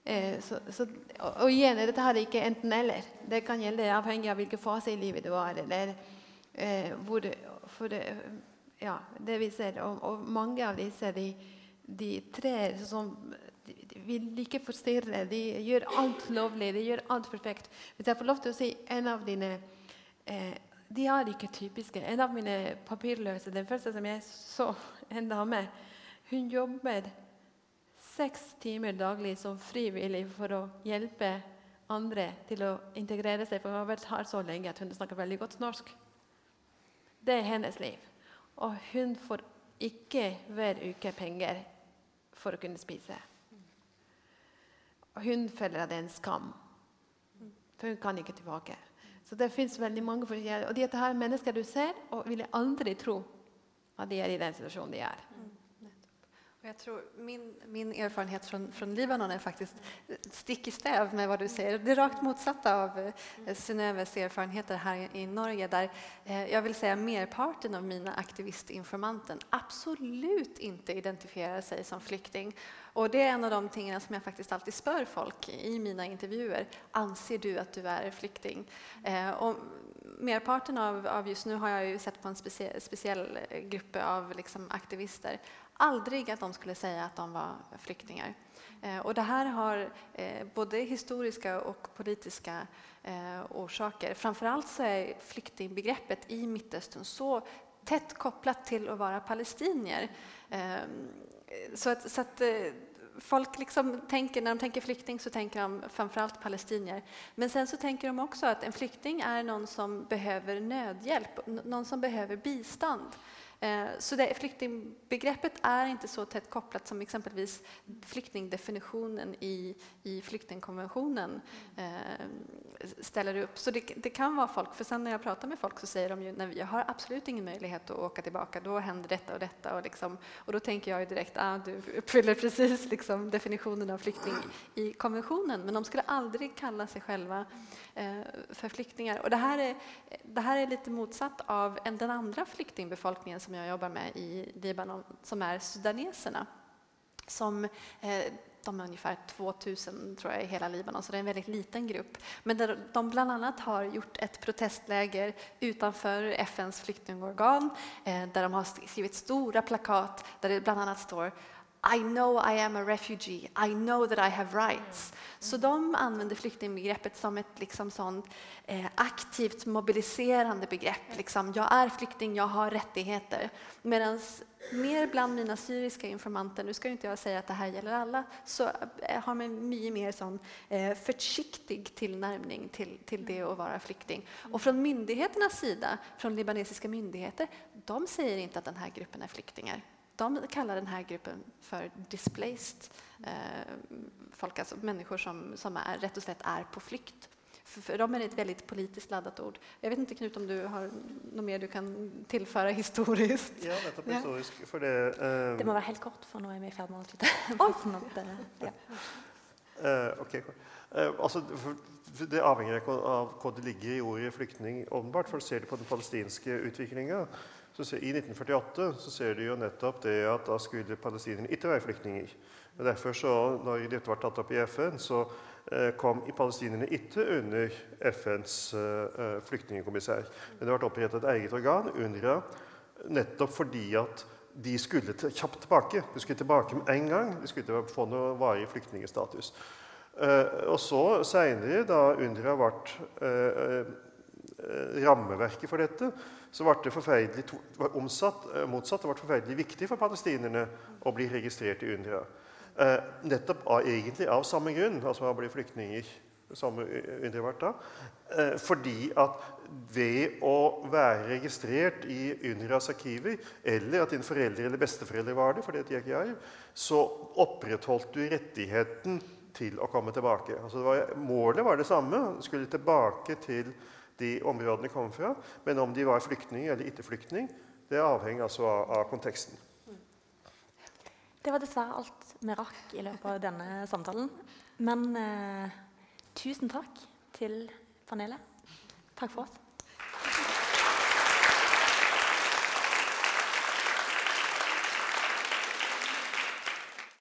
Eh, så, så, og igjen, dette her er ikke enten-eller. Det kan gjelde avhengig av hvilken fase i livet du er. Eller, eh, hvor, for ja, det vi ser, og, og mange av disse de, de trer som de, de vil ikke forstyrre. De gjør alt lovlig, de gjør alt perfekt. Hvis jeg får lov til å si en av dine eh, de er ikke typiske. En av mine papirløse, den første som jeg så, en dame, hun jobber seks timer daglig som frivillig for å hjelpe andre til å integrere seg. For hun har vært her så lenge at hun snakker veldig godt norsk. Det er hennes liv. Og hun får ikke hver uke penger for å kunne spise. Hun føler at det er en skam, for hun kan ikke tilbake. Så det fins veldig mange forskjellige Og dette her er mennesker du ser, og ville aldri tro at de er i den situasjonen de er. Jag tror min, min erfarenhet från, från Libanon är faktiskt stick i stäv med vad du säger. Det är rakt motsatta av eh, erfarenheter här i Norge där eh, jag vill säga merparten av mina aktivistinformanter absolut inte identifierar sig som flykting. Och det är en av de tingene som jag faktiskt alltid spör folk i mina intervjuer. Anser du att du är flykting? Eh, merparten av, av, just nu har jag ju sett på en speciell, speciell grupp av liksom aktivister aldrig att de skulle säga att de var flyktingar. Eh, och det här har eh, både historiska och politiska eh, orsaker. Framförallt så är flyktingbegreppet i Mittöstern så tätt kopplat till att vara palestinier. Ehm, så att, så att folk liksom tänker, när de tänker flykting så tänker de framförallt palestinier. Men sen så tänker de också att en flykting är någon som behöver nödhjälp, någon som behöver bistånd. Eh, så det, flyktingbegreppet är inte så tätt kopplat som exempelvis flyktingdefinitionen i, i flyktingkonventionen eh, ställer upp. Så det, det, kan vara folk, för sen när jag pratar med folk så säger de ju när vi har absolut ingen möjlighet att åka tillbaka, då händer detta och detta. Och, liksom, och då tänker jag ju direkt, ah, du uppfyller precis liksom definitionen av flykting i konventionen. Men de skulle aldrig kalla sig själva för flyktingar. Och det här, är, det här är lite motsatt av den andra flyktingbefolkningen som jag jobbar med i Libanon, som är sudaneserna. Som, eh, de är ungefär 2000 tror jag, i hela Libanon, så det är en väldigt liten grupp. Men de bland annat har gjort ett protestläger utanför FNs flyktingorgan eh, där de har skrivit stora plakat där det bland annat står i know I am a refugee, I know that I have rights. Så de använder flyktingbegreppet som ett liksom sånt, eh, aktivt mobiliserande begrepp. Liksom, jag är flykting, jag har rättigheter. Medan mer bland mina syriska informanter, nu ska inte jag säga att det här gäller alla, så eh, har man mycket mer sån eh, försiktig tillnärmning till, till det att vara flykting. Och från myndigheternas sida, från libanesiska myndigheter, de säger inte att den här gruppen är flyktingar de kallar den här gruppen för displaced eh, folk, alltså människor som, som är, rätt och slett är på flykt. För, för dem är det ett väldigt politiskt laddat ord. Jag vet inte Knut om du har något mer du kan tillföra historiskt? Ja, nettopp historisk. For det, uh, det må være helt kort, for nå er vi i ferd med å slutte. ja. uh, okay, uh, altså, det avhenger av hva det ligger i ordet flyktning, åpenbart. For ser du på den palestinske utviklinga, så I 1948 så ser du jo nettopp det at da skulle palestinerne ikke være flyktninger. Og derfor så, når dette var tatt opp i FN, så eh, kom palestinerne ikke under FNs eh, flyktningkommissær. Men det ble opprettet et eget organ, UNRWA, nettopp fordi at de skulle kjapt tilbake. De skulle tilbake med en gang. De skulle ikke få noe varig flyktningstatus. Eh, og så seinere, da UNRWA ble eh, eh, rammeverket for dette, så ble det forferdelig omsatt, eh, motsatt. Det ble forferdelig viktig for palestinerne å bli registrert i UNRWA. Eh, nettopp av, egentlig av samme grunn, altså å bli flyktninger samme UNRWA da. Eh, fordi at ved å være registrert i UNRWAs arkiver, eller at dine foreldre eller besteforeldre var det, for det gikk jeg, så opprettholdt du rettigheten til å komme tilbake. Altså var, målet var det samme. Skulle tilbake til de områdene kom fra. Men om de var flyktning eller ikke flyktning, det avhenger altså av, av konteksten. Det var dessverre alt vi rakk i løpet av denne samtalen. Men eh, tusen takk til panelet. Takk for oss.